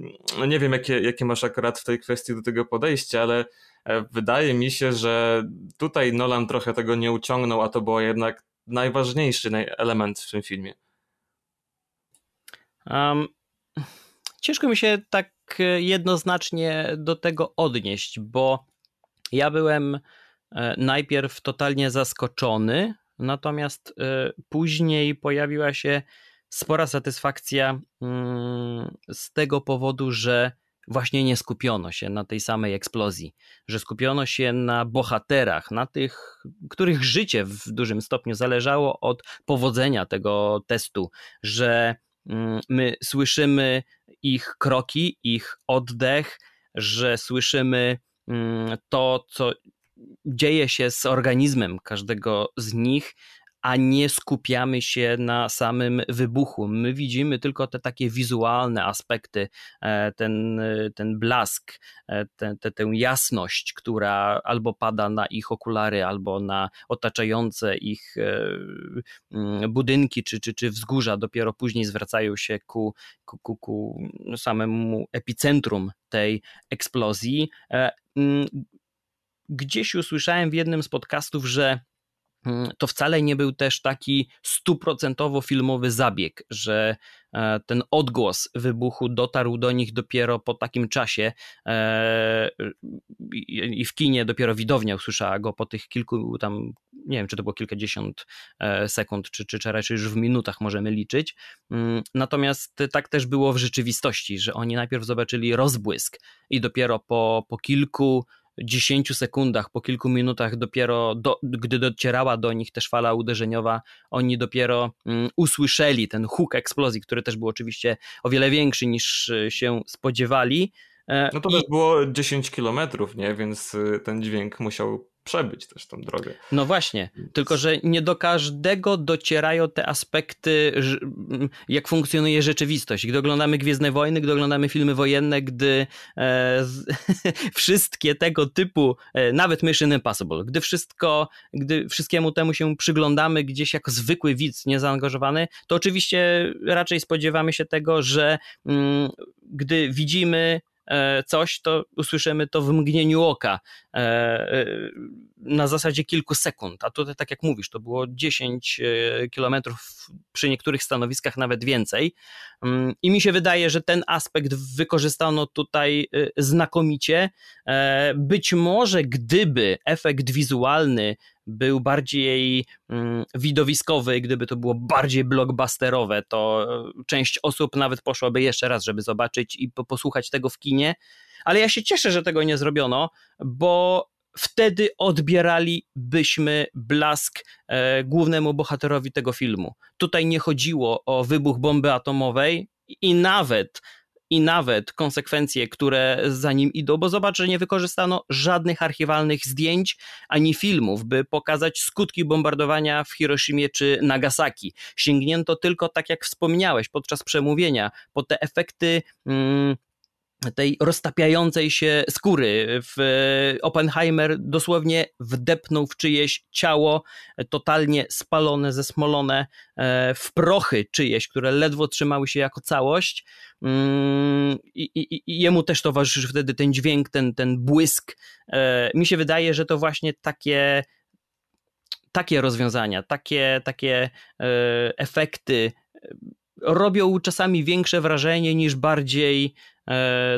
nie wiem, jakie, jakie masz akurat w tej kwestii do tego podejście, ale e, wydaje mi się, że tutaj Nolan trochę tego nie uciągnął, a to był jednak najważniejszy element w tym filmie. Um, ciężko mi się tak jednoznacznie do tego odnieść, bo ja byłem e, najpierw totalnie zaskoczony, natomiast e, później pojawiła się spora satysfakcja mm, z tego powodu, że właśnie nie skupiono się na tej samej eksplozji, że skupiono się na bohaterach, na tych, których życie w dużym stopniu zależało od powodzenia tego testu, że Mm, my słyszymy ich kroki, ich oddech, że słyszymy mm, to, co dzieje się z organizmem każdego z nich, a nie skupiamy się na samym wybuchu. My widzimy tylko te takie wizualne aspekty, e, ten, ten blask, e, te, te, tę jasność, która albo pada na ich okulary, albo na otaczające ich e, mm, budynki czy, czy, czy wzgórza. Dopiero później zwracają się ku, ku, ku, ku samemu epicentrum tej eksplozji. Mm, gdzieś usłyszałem w jednym z podcastów, że to wcale nie był też taki stuprocentowo filmowy zabieg, że e, ten odgłos wybuchu dotarł do nich dopiero po takim czasie e, i w kinie dopiero widownia usłyszała go po tych kilku tam, nie wiem czy to było kilkadziesiąt e, sekund, czy, czy, czy raczej już w minutach możemy liczyć. Mm, natomiast tak też było w rzeczywistości, że oni najpierw zobaczyli rozbłysk i dopiero po, po kilku 10 sekundach, po kilku minutach dopiero, do, gdy docierała do nich też fala uderzeniowa, oni dopiero mm, usłyszeli ten huk eksplozji, który też był oczywiście o wiele większy niż e, się spodziewali. E, no to I... też było 10 kilometrów, nie? Więc e, ten dźwięk musiał przebyć też tą drogę. No właśnie, tylko że nie do każdego docierają te aspekty, jak funkcjonuje rzeczywistość. Gdy oglądamy Gwiezdne Wojny, gdy oglądamy filmy wojenne, gdy e, z, wszystkie tego typu, e, nawet Mission Impossible, gdy wszystko, gdy wszystkiemu temu się przyglądamy gdzieś jako zwykły widz niezaangażowany, to oczywiście raczej spodziewamy się tego, że mm, gdy widzimy coś, to usłyszymy to w mgnieniu oka e, e, na zasadzie kilku sekund. A tutaj, tak jak mówisz, to było 10 kilometrów, przy niektórych stanowiskach nawet więcej. Mm, I mi się wydaje, że ten aspekt wykorzystano tutaj znakomicie. Być może gdyby efekt wizualny był bardziej mm, widowiskowy, gdyby to było bardziej blockbusterowe, to część osób nawet poszłaby jeszcze raz, żeby zobaczyć i posłuchać tego w kinie. Ale ja się cieszę, że tego nie zrobiono, bo wtedy odbieralibyśmy blask e, głównemu bohaterowi tego filmu. Tutaj nie chodziło o wybuch bomby atomowej i nawet i nawet konsekwencje, które za nim idą, bo zobacz, że nie wykorzystano żadnych archiwalnych zdjęć ani filmów, by pokazać skutki bombardowania w Hiroshimie czy Nagasaki. Sięgnięto tylko, tak jak wspomniałeś podczas przemówienia, po te efekty. Mm, tej roztapiającej się skóry. W Oppenheimer dosłownie wdepnął w czyjeś ciało, totalnie spalone, zesmolone e, w prochy czyjeś, które ledwo trzymały się jako całość. Mm, I, i, i jemu też towarzyszy wtedy ten dźwięk, ten, ten błysk. E, mi się wydaje, że to właśnie takie takie rozwiązania, takie, takie e, efekty robią czasami większe wrażenie niż bardziej E,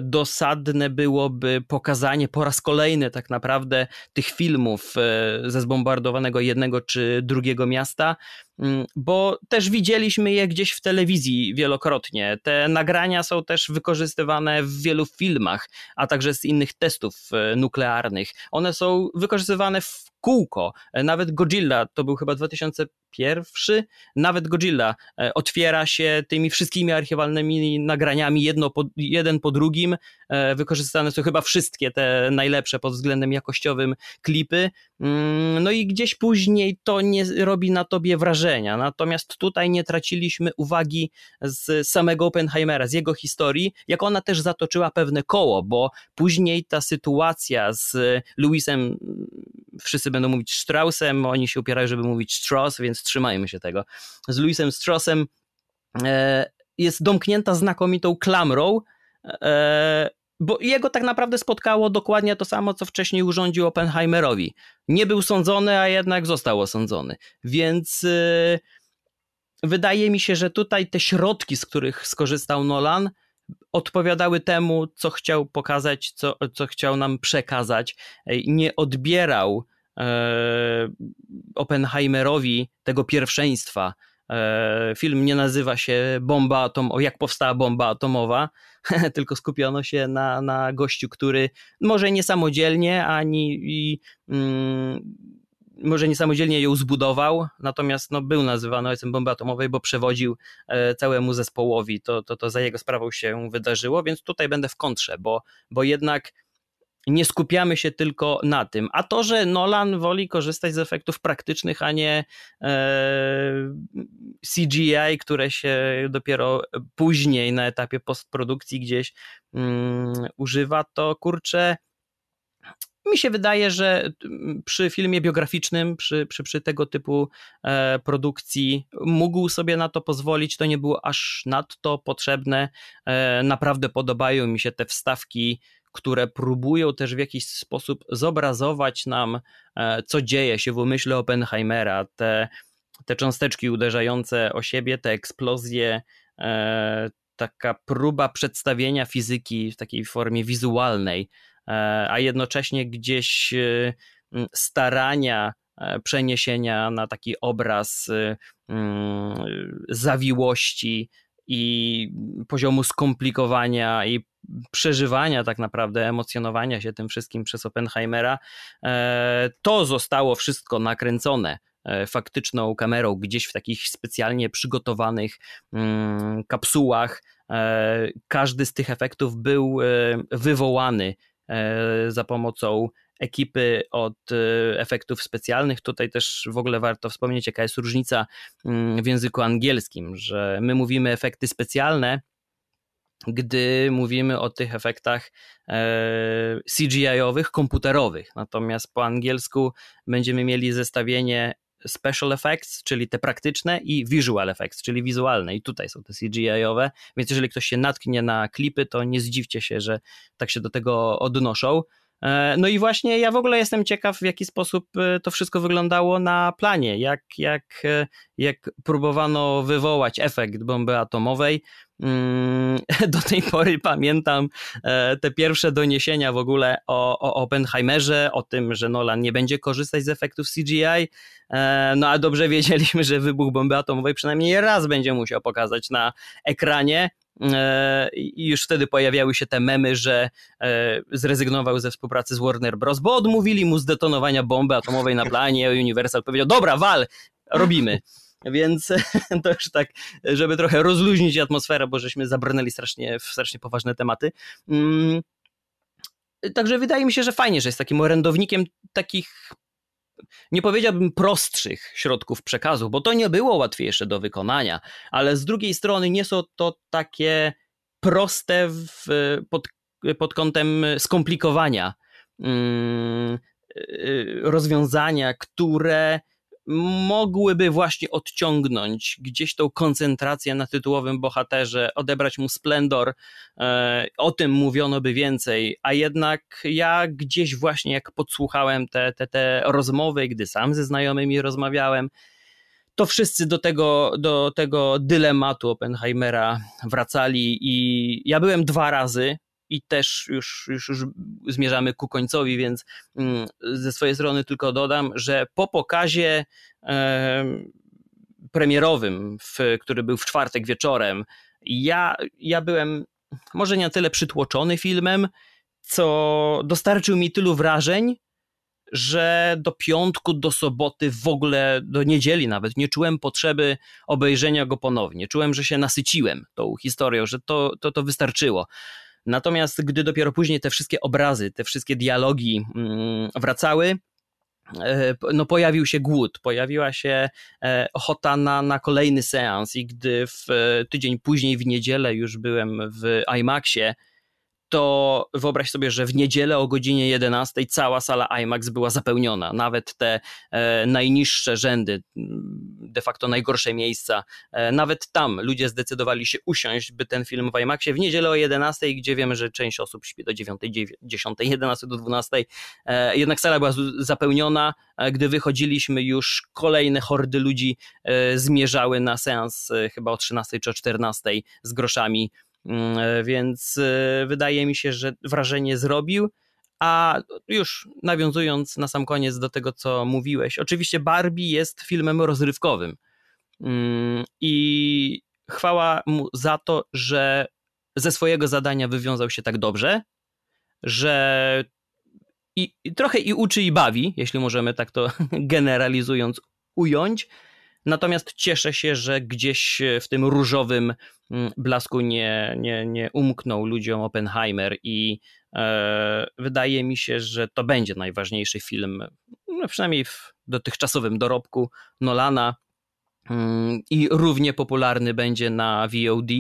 dosadne byłoby pokazanie po raz kolejny tak naprawdę tych filmów e, ze zbombardowanego jednego czy drugiego miasta, bo też widzieliśmy je gdzieś w telewizji wielokrotnie. Te nagrania są też wykorzystywane w wielu filmach, a także z innych testów e, nuklearnych. One są wykorzystywane w kółko. Nawet Godzilla, to był chyba 2001, nawet Godzilla otwiera się tymi wszystkimi archiwalnymi nagraniami jedno po, jeden po drugim. E, wykorzystane są chyba wszystkie te najlepsze pod względem jakościowym klipy. Mm, no i gdzieś później to nie robi na tobie wrażenia. Natomiast tutaj nie traciliśmy uwagi z samego Oppenheimera, z jego historii, jak ona też zatoczyła pewne koło, bo później ta sytuacja z Louisem, wszyscy będą mówić Straussem, oni się upierają, żeby mówić Strauss, więc trzymajmy się tego. Z Louisem Straussem e, jest domknięta znakomitą klamrą, E, bo jego tak naprawdę spotkało dokładnie to samo, co wcześniej urządził Oppenheimerowi. Nie był sądzony, a jednak został osądzony. Więc e, wydaje mi się, że tutaj te środki, z których skorzystał Nolan, odpowiadały temu, co chciał pokazać, co, co chciał nam przekazać. Nie odbierał e, Oppenheimerowi tego pierwszeństwa. Film nie nazywa się Bomba Atom, jak powstała bomba atomowa, tylko skupiono się na, na gościu, który może nie samodzielnie, ani i, mm, może niesamodzielnie ją zbudował, natomiast no, był nazywany ojcem bomby atomowej, bo przewodził e, całemu zespołowi. To, to, to za jego sprawą się wydarzyło, więc tutaj będę w kontrze, bo, bo jednak nie skupiamy się tylko na tym. A to, że Nolan woli korzystać z efektów praktycznych, a nie e, CGI, które się dopiero później na etapie postprodukcji gdzieś mm, używa, to kurczę. Mi się wydaje, że przy filmie biograficznym, przy, przy, przy tego typu e, produkcji, mógł sobie na to pozwolić. To nie było aż nadto potrzebne. E, naprawdę podobają mi się te wstawki które próbują też w jakiś sposób zobrazować nam, e, co dzieje się w umyśle Oppenheimera, te, te cząsteczki uderzające o siebie, te eksplozje, e, taka próba przedstawienia fizyki w takiej formie wizualnej, e, a jednocześnie gdzieś starania przeniesienia na taki obraz zawiłości i poziomu skomplikowania i przeżywania tak naprawdę, emocjonowania się tym wszystkim przez Oppenheimera, e, to zostało wszystko nakręcone e, faktyczną kamerą gdzieś w takich specjalnie przygotowanych mm, kapsułach. E, każdy z tych efektów był wywołany za pomocą ekipy od efektów specjalnych. Tutaj też w ogóle warto wspomnieć, jaka jest różnica mm, w języku angielskim, że my mówimy efekty specjalne, gdy mówimy o tych efektach e, CGI-owych, komputerowych. Natomiast po angielsku będziemy mieli zestawienie special effects, czyli te praktyczne i visual effects, czyli wizualne i tutaj są te CGI-owe, więc jeżeli ktoś się natknie na klipy, to nie zdziwcie się, że tak się do tego odnoszą. E, no i właśnie ja w ogóle jestem ciekaw, w jaki sposób e, to wszystko wyglądało na planie, jak, jak, jak próbowano wywołać efekt bomby atomowej. Mm, do tej pory pamiętam e, te pierwsze doniesienia w ogóle o, o Oppenheimerze, o tym, że Nolan nie będzie korzystać z efektów CGI. E, no a dobrze wiedzieliśmy, że wybuch bomby atomowej przynajmniej raz będzie musiał pokazać na ekranie. I już wtedy pojawiały się te memy, że zrezygnował ze współpracy z Warner Bros., bo odmówili mu zdetonowania bomby atomowej na planie. Universal powiedział: Dobra, wal, robimy. Więc to już tak, żeby trochę rozluźnić atmosferę, bo żeśmy zabrnęli strasznie w strasznie poważne tematy. Mm, także wydaje mi się, że fajnie, że jest takim orędownikiem takich nie powiedziałbym prostszych środków przekazu, bo to nie było łatwiejsze do wykonania, ale z drugiej strony nie są to takie proste w, pod, pod kątem skomplikowania mm, y, rozwiązania, które mogłyby właśnie odciągnąć gdzieś tą koncentrację na tytułowym bohaterze, odebrać mu splendor, e, o tym mówiono by więcej, a jednak ja gdzieś właśnie jak podsłuchałem te, te, te rozmowy, gdy sam ze znajomymi rozmawiałem, to wszyscy do tego, do tego dylematu Oppenheimera wracali i ja byłem dwa razy i też już, już, już zmierzamy ku końcowi, więc mm, ze swojej strony tylko dodam, że po pokazie premierowym, w, który był w czwartek wieczorem, ja, ja byłem może nie tyle przytłoczony filmem, co dostarczył mi tylu wrażeń, że do piątku, do soboty, w ogóle do niedzieli nawet nie czułem potrzeby obejrzenia go ponownie. Czułem, że się nasyciłem tą historią, że to, to, to wystarczyło. Natomiast gdy dopiero później te wszystkie obrazy, te wszystkie dialogi mm, wracały, e, no pojawił się głód, pojawiła się e, ochota na, na kolejny seans i gdy w e, tydzień później w niedzielę już byłem w IMAXie, to wyobraź sobie, że w niedzielę o godzinie 11 cała sala IMAX była zapełniona. Nawet te e, najniższe rzędy, de facto najgorsze miejsca, e, nawet tam ludzie zdecydowali się usiąść, by ten film w IMAXie w niedzielę o 11, gdzie wiemy, że część osób śpi do 9, 10, 11 do 12. E, jednak sala była zapełniona. E, gdy wychodziliśmy, już kolejne hordy ludzi e, zmierzały na seans e, chyba o 13 czy o 14 z groszami więc e, wydaje mi się, że wrażenie zrobił. A już nawiązując na sam koniec do tego, co mówiłeś, oczywiście Barbie jest filmem rozrywkowym. Mm, I chwała mu za to, że ze swojego zadania wywiązał się tak dobrze, że i, i trochę i uczy i bawi, jeśli możemy tak to generalizując ująć, Natomiast cieszę się, że gdzieś w tym różowym mm, blasku nie, nie, nie umknął ludziom Oppenheimer i e, wydaje mi się, że to będzie najważniejszy film, no przynajmniej w dotychczasowym dorobku Nolana mm, i równie popularny będzie na VOD,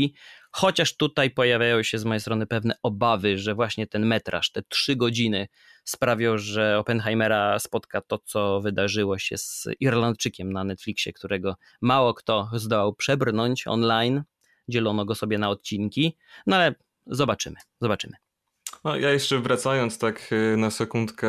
chociaż tutaj pojawiają się z mojej strony pewne obawy, że właśnie ten metraż, te trzy godziny sprawią, że Oppenheimera spotka to, co wydarzyło się z Irlandczykiem na Netflixie, którego mało kto zdołał przebrnąć online. Dzielono go sobie na odcinki, no ale zobaczymy, zobaczymy. No, ja jeszcze wracając tak y, na sekundkę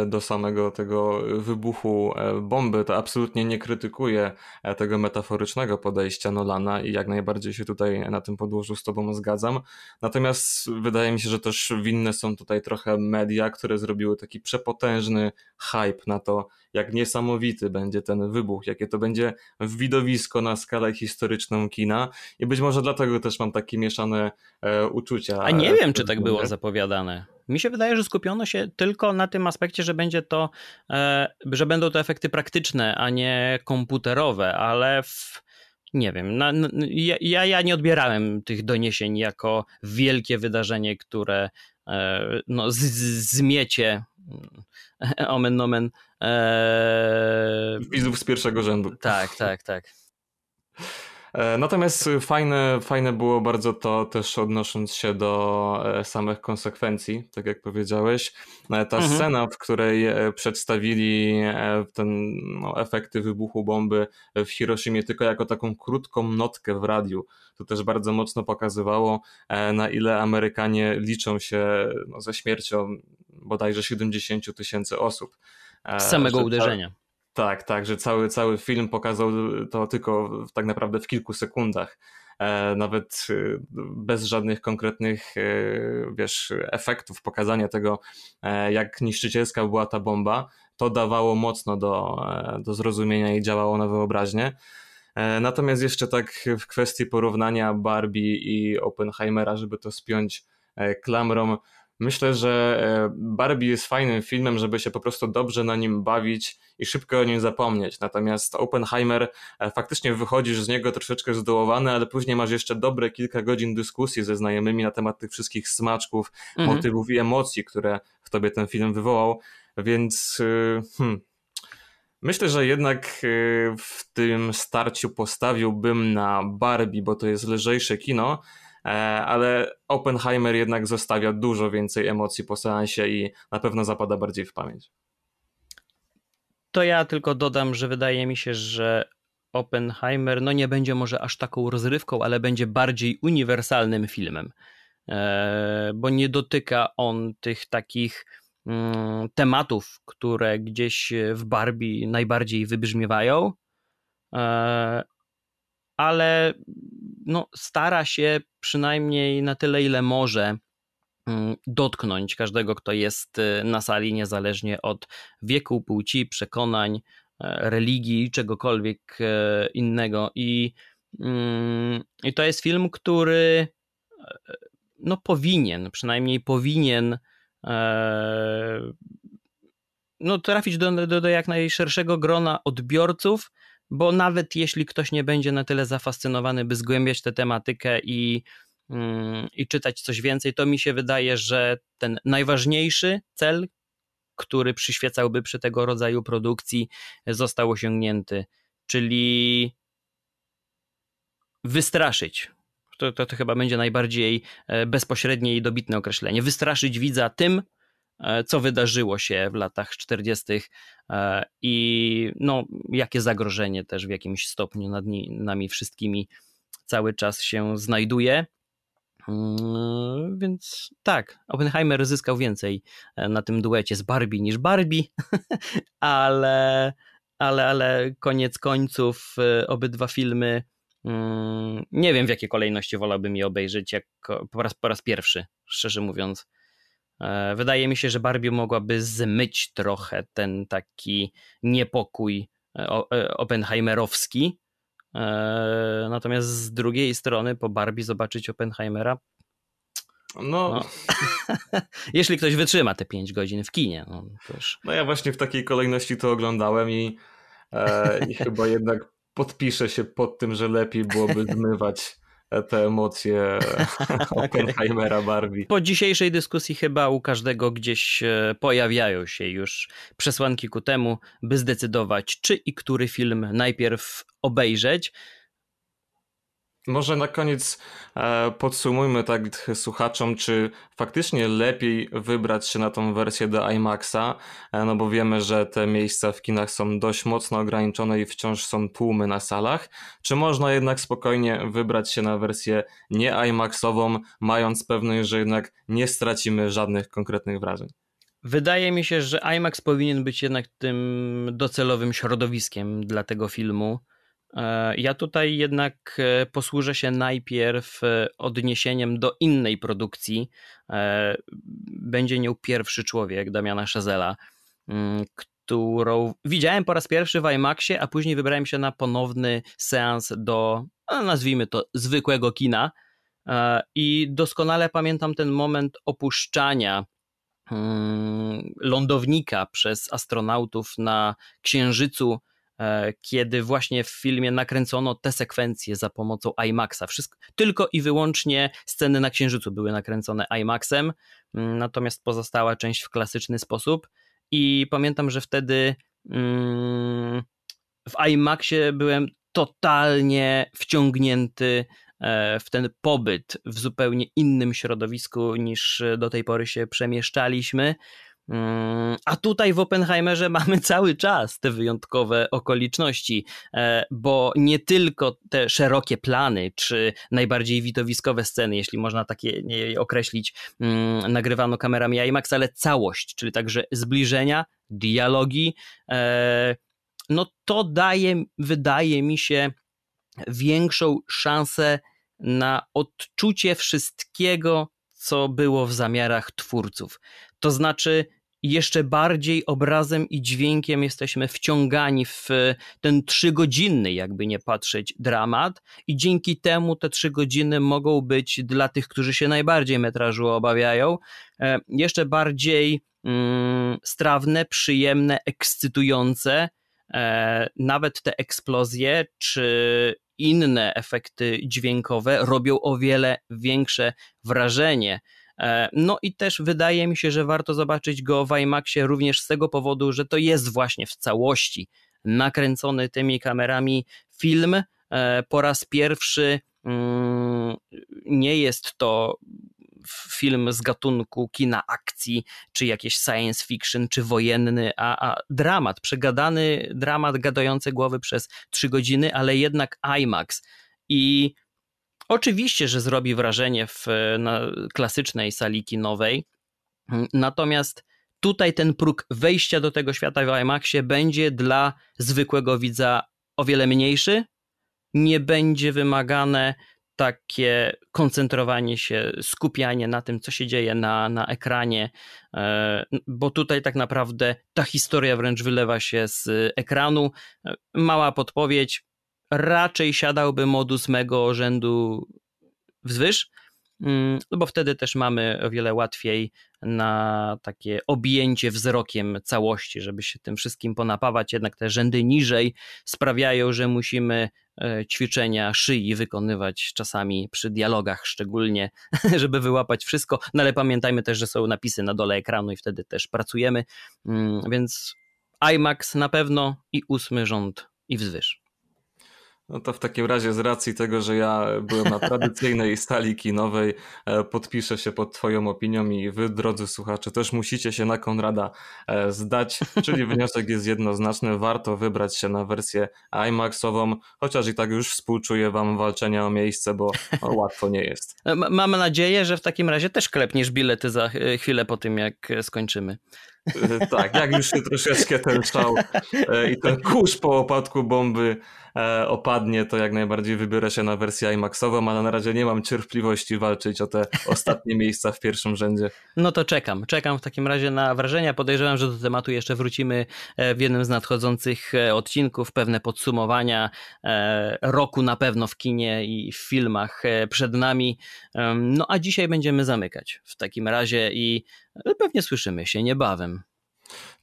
e, do samego tego wybuchu e, bomby, to absolutnie nie krytykuję e, tego metaforycznego podejścia Nolana i jak najbardziej się tutaj na tym podłożu z tobą zgadzam. Natomiast wydaje mi się, że też winne są tutaj trochę media, które zrobiły taki przepotężny hype na to, jak niesamowity będzie ten wybuch, jakie to będzie widowisko na skalę historyczną kina i być może dlatego też mam takie mieszane e, uczucia. A nie wiem, czy tak było zapowiadane. Mi się wydaje, że skupiono się tylko na tym aspekcie, że będzie to, e, że będą to efekty praktyczne, a nie komputerowe, ale w, nie wiem, na, ja, ja nie odbierałem tych doniesień jako wielkie wydarzenie, które e, no, z, z, zmiecie omen nomen. Eee... Widzów z pierwszego rzędu. Tak, tak, tak. E, natomiast fajne, fajne było bardzo to też odnosząc się do e, samych konsekwencji, tak jak powiedziałeś. E, ta mhm. scena, w której przedstawili ten no, efekty wybuchu bomby w Hiroshimie tylko jako taką krótką notkę w radiu, to też bardzo mocno pokazywało, na ile Amerykanie liczą się no, ze śmiercią bodajże 70 tysięcy osób. Z samego uderzenia. Tak, tak, że cały, cały film pokazał to tylko tak naprawdę w kilku sekundach. E, nawet e, bez żadnych konkretnych, e, wiesz, efektów, pokazania tego, jak niszczycielska była ta bomba, to dawało mocno do, do zrozumienia i działało na wyobraźnię. Natomiast jeszcze tak w kwestii porównania Barbie i Oppenheimera, żeby to spiąć klamrą, Myślę, że e, Barbie jest fajnym filmem, żeby się po prostu dobrze na nim bawić i szybko o nim zapomnieć. Natomiast Oppenheimer e, faktycznie wychodzisz z niego troszeczkę zdołowany, ale później masz jeszcze dobre kilka godzin dyskusji ze znajomymi na temat tych wszystkich smaczków, mhm. motywów i emocji, które w tobie ten film wywołał. Więc e, hmm, Myślę, że jednak w tym starciu postawiłbym na Barbie, bo to jest lżejsze kino, ale Oppenheimer jednak zostawia dużo więcej emocji po seansie i na pewno zapada bardziej w pamięć. To ja tylko dodam, że wydaje mi się, że Oppenheimer no nie będzie może aż taką rozrywką, ale będzie bardziej uniwersalnym filmem, e, bo nie dotyka on tych takich mm, tematów, które gdzieś w Barbie najbardziej wybrzmiewają, e, ale no, stara się przynajmniej na tyle, ile może mm, dotknąć każdego, kto jest y, na sali, niezależnie od wieku, płci, przekonań, e, religii, czegokolwiek e, innego. I, mm, i to jest film, który e, no, powinien, przynajmniej powinien no, trafić do, do, do jak najszerszego grona odbiorców, bo nawet jeśli ktoś nie będzie na tyle zafascynowany, by zgłębiać tę tematykę i, mm, i czytać coś więcej, to mi się wydaje, że ten najważniejszy cel, który przyświecałby przy tego rodzaju produkcji, został osiągnięty, czyli wystraszyć. To, to, to chyba będzie najbardziej e, bezpośrednie i dobitne określenie. Wystraszyć widza tym, co wydarzyło się w latach 40. E, i no, jakie zagrożenie też w jakimś stopniu nad nami wszystkimi cały czas się znajduje. Mm, więc tak, Oppenheimer zyskał więcej e, na tym duecie z Barbie niż Barbie, ale, ale, ale koniec końców obydwa filmy mm, nie wiem w jakiej kolejności wolałbym je obejrzeć jak po raz, po raz pierwszy, szczerze mówiąc. E, wydaje mi się, że Barbie mogłaby zmyć trochę ten taki niepokój e, e, Oppenheimerowski. Natomiast z drugiej strony po Barbie zobaczyć Oppenheimera. No. no. Jeśli ktoś wytrzyma te 5 godzin w kinie. No, no ja właśnie w takiej kolejności to oglądałem i, e, i chyba jednak podpiszę się pod tym, że lepiej byłoby zmywać te emocje Oppenheimera Barbie. Po dzisiejszej dyskusji chyba u każdego gdzieś e, pojawiają się już przesłanki ku temu, by zdecydować, czy i który film najpierw obejrzeć. Może na koniec e, podsumujmy tak słuchaczom, czy faktycznie lepiej wybrać się na tą wersję do IMAXa, e, no bo wiemy, że te miejsca w kinach są dość mocno ograniczone i wciąż są tłumy na salach, czy można jednak spokojnie wybrać się na wersję nie IMAXową, mając pewność, że jednak nie stracimy żadnych konkretnych wrażeń? Wydaje mi się, że IMAX powinien być jednak tym docelowym środowiskiem dla tego filmu. E, ja tutaj jednak e, posłużę się najpierw e, odniesieniem do innej produkcji. Będzie nią pierwszy człowiek Damiana Szazela, mm, którą widziałem po raz pierwszy w IMAXie, a później wybrałem się na ponowny seans do, no, nazwijmy to, zwykłego kina. I doskonale pamiętam ten moment opuszczania mm, lądownika przez astronautów na Księżycu kiedy właśnie w filmie nakręcono te sekwencje za pomocą IMAXa. Wszystko, tylko i wyłącznie sceny na Księżycu były nakręcone IMAXem, mm, natomiast pozostała część w klasyczny sposób. I pamiętam, że wtedy mm, w IMAXie byłem totalnie wciągnięty e, w ten pobyt w zupełnie innym środowisku niż do tej pory się przemieszczaliśmy. Mm, a tutaj w Oppenheimerze mamy cały czas te wyjątkowe okoliczności, e, bo nie tylko te szerokie plany, czy najbardziej widowiskowe sceny, jeśli można takie określić, mm, nagrywano kamerami IMAX, ale całość, czyli także zbliżenia, dialogi, e, no to daje, wydaje mi się, większą szansę na odczucie wszystkiego, co było w zamiarach twórców. To znaczy, jeszcze bardziej obrazem i dźwiękiem jesteśmy wciągani w ten trzygodzinny, jakby nie patrzeć, dramat, i dzięki temu te trzy godziny mogą być dla tych, którzy się najbardziej metrażu obawiają, e, jeszcze bardziej mm, strawne, przyjemne, ekscytujące. E, nawet te eksplozje czy inne efekty dźwiękowe robią o wiele większe wrażenie. E, no i też wydaje mi się, że warto zobaczyć go w IMAXie również z tego powodu, że to jest właśnie w całości nakręcony tymi kamerami film. E, po raz pierwszy mm, nie jest to film z gatunku kina akcji, czy jakieś science fiction, czy wojenny, a, a dramat, przegadany dramat gadający głowy przez trzy godziny, ale jednak IMAX. I Oczywiście, że zrobi wrażenie w na klasycznej sali kinowej, natomiast tutaj ten próg wejścia do tego świata w IMAXie będzie dla zwykłego widza o wiele mniejszy. Nie będzie wymagane takie koncentrowanie się, skupianie na tym, co się dzieje na, na ekranie, e, bo tutaj tak naprawdę ta historia wręcz wylewa się z ekranu. E, mała podpowiedź, raczej siadałby modus mego rzędu wzwyż, mm, no bo wtedy też mamy o wiele łatwiej na takie objęcie wzrokiem całości, żeby się tym wszystkim ponapawać. Jednak te rzędy niżej sprawiają, że musimy e, ćwiczenia szyi wykonywać czasami przy dialogach szczególnie, żeby wyłapać wszystko. No ale pamiętajmy też, że są napisy na dole ekranu i wtedy też pracujemy, mm, więc IMAX na pewno i ósmy rząd i wzwyż. No to w takim razie z racji tego, że ja byłem na tradycyjnej stali kinowej, e, podpiszę się pod Twoją opinią i Wy, drodzy słuchacze, też musicie się na Konrada e, zdać, czyli wniosek jest jednoznaczny, warto wybrać się na wersję IMAX-ową, chociaż i tak już współczuję Wam walczenia o miejsce, bo łatwo nie jest. E, mam nadzieję, że w takim razie też klepniesz bilety za chwilę po tym, jak skończymy. Tak, jak już się troszeczkę ten szał i ten kurz po opadku bomby E, opadnie, to jak najbardziej wybiorę się na wersję IMAXową, ale na razie nie mam cierpliwości walczyć o te ostatnie miejsca w pierwszym rzędzie. No to czekam. Czekam w takim razie na wrażenia. Podejrzewam, że do tematu jeszcze wrócimy e, w jednym z nadchodzących e, odcinków. Pewne podsumowania roku na pewno w kinie i w filmach przed nami. No a dzisiaj będziemy zamykać w takim razie i pewnie słyszymy się niebawem.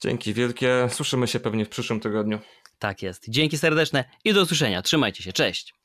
Dzięki wielkie. Słyszymy się pewnie w przyszłym tygodniu. Tak jest. Dzięki serdeczne i do usłyszenia. Trzymajcie się. Cześć.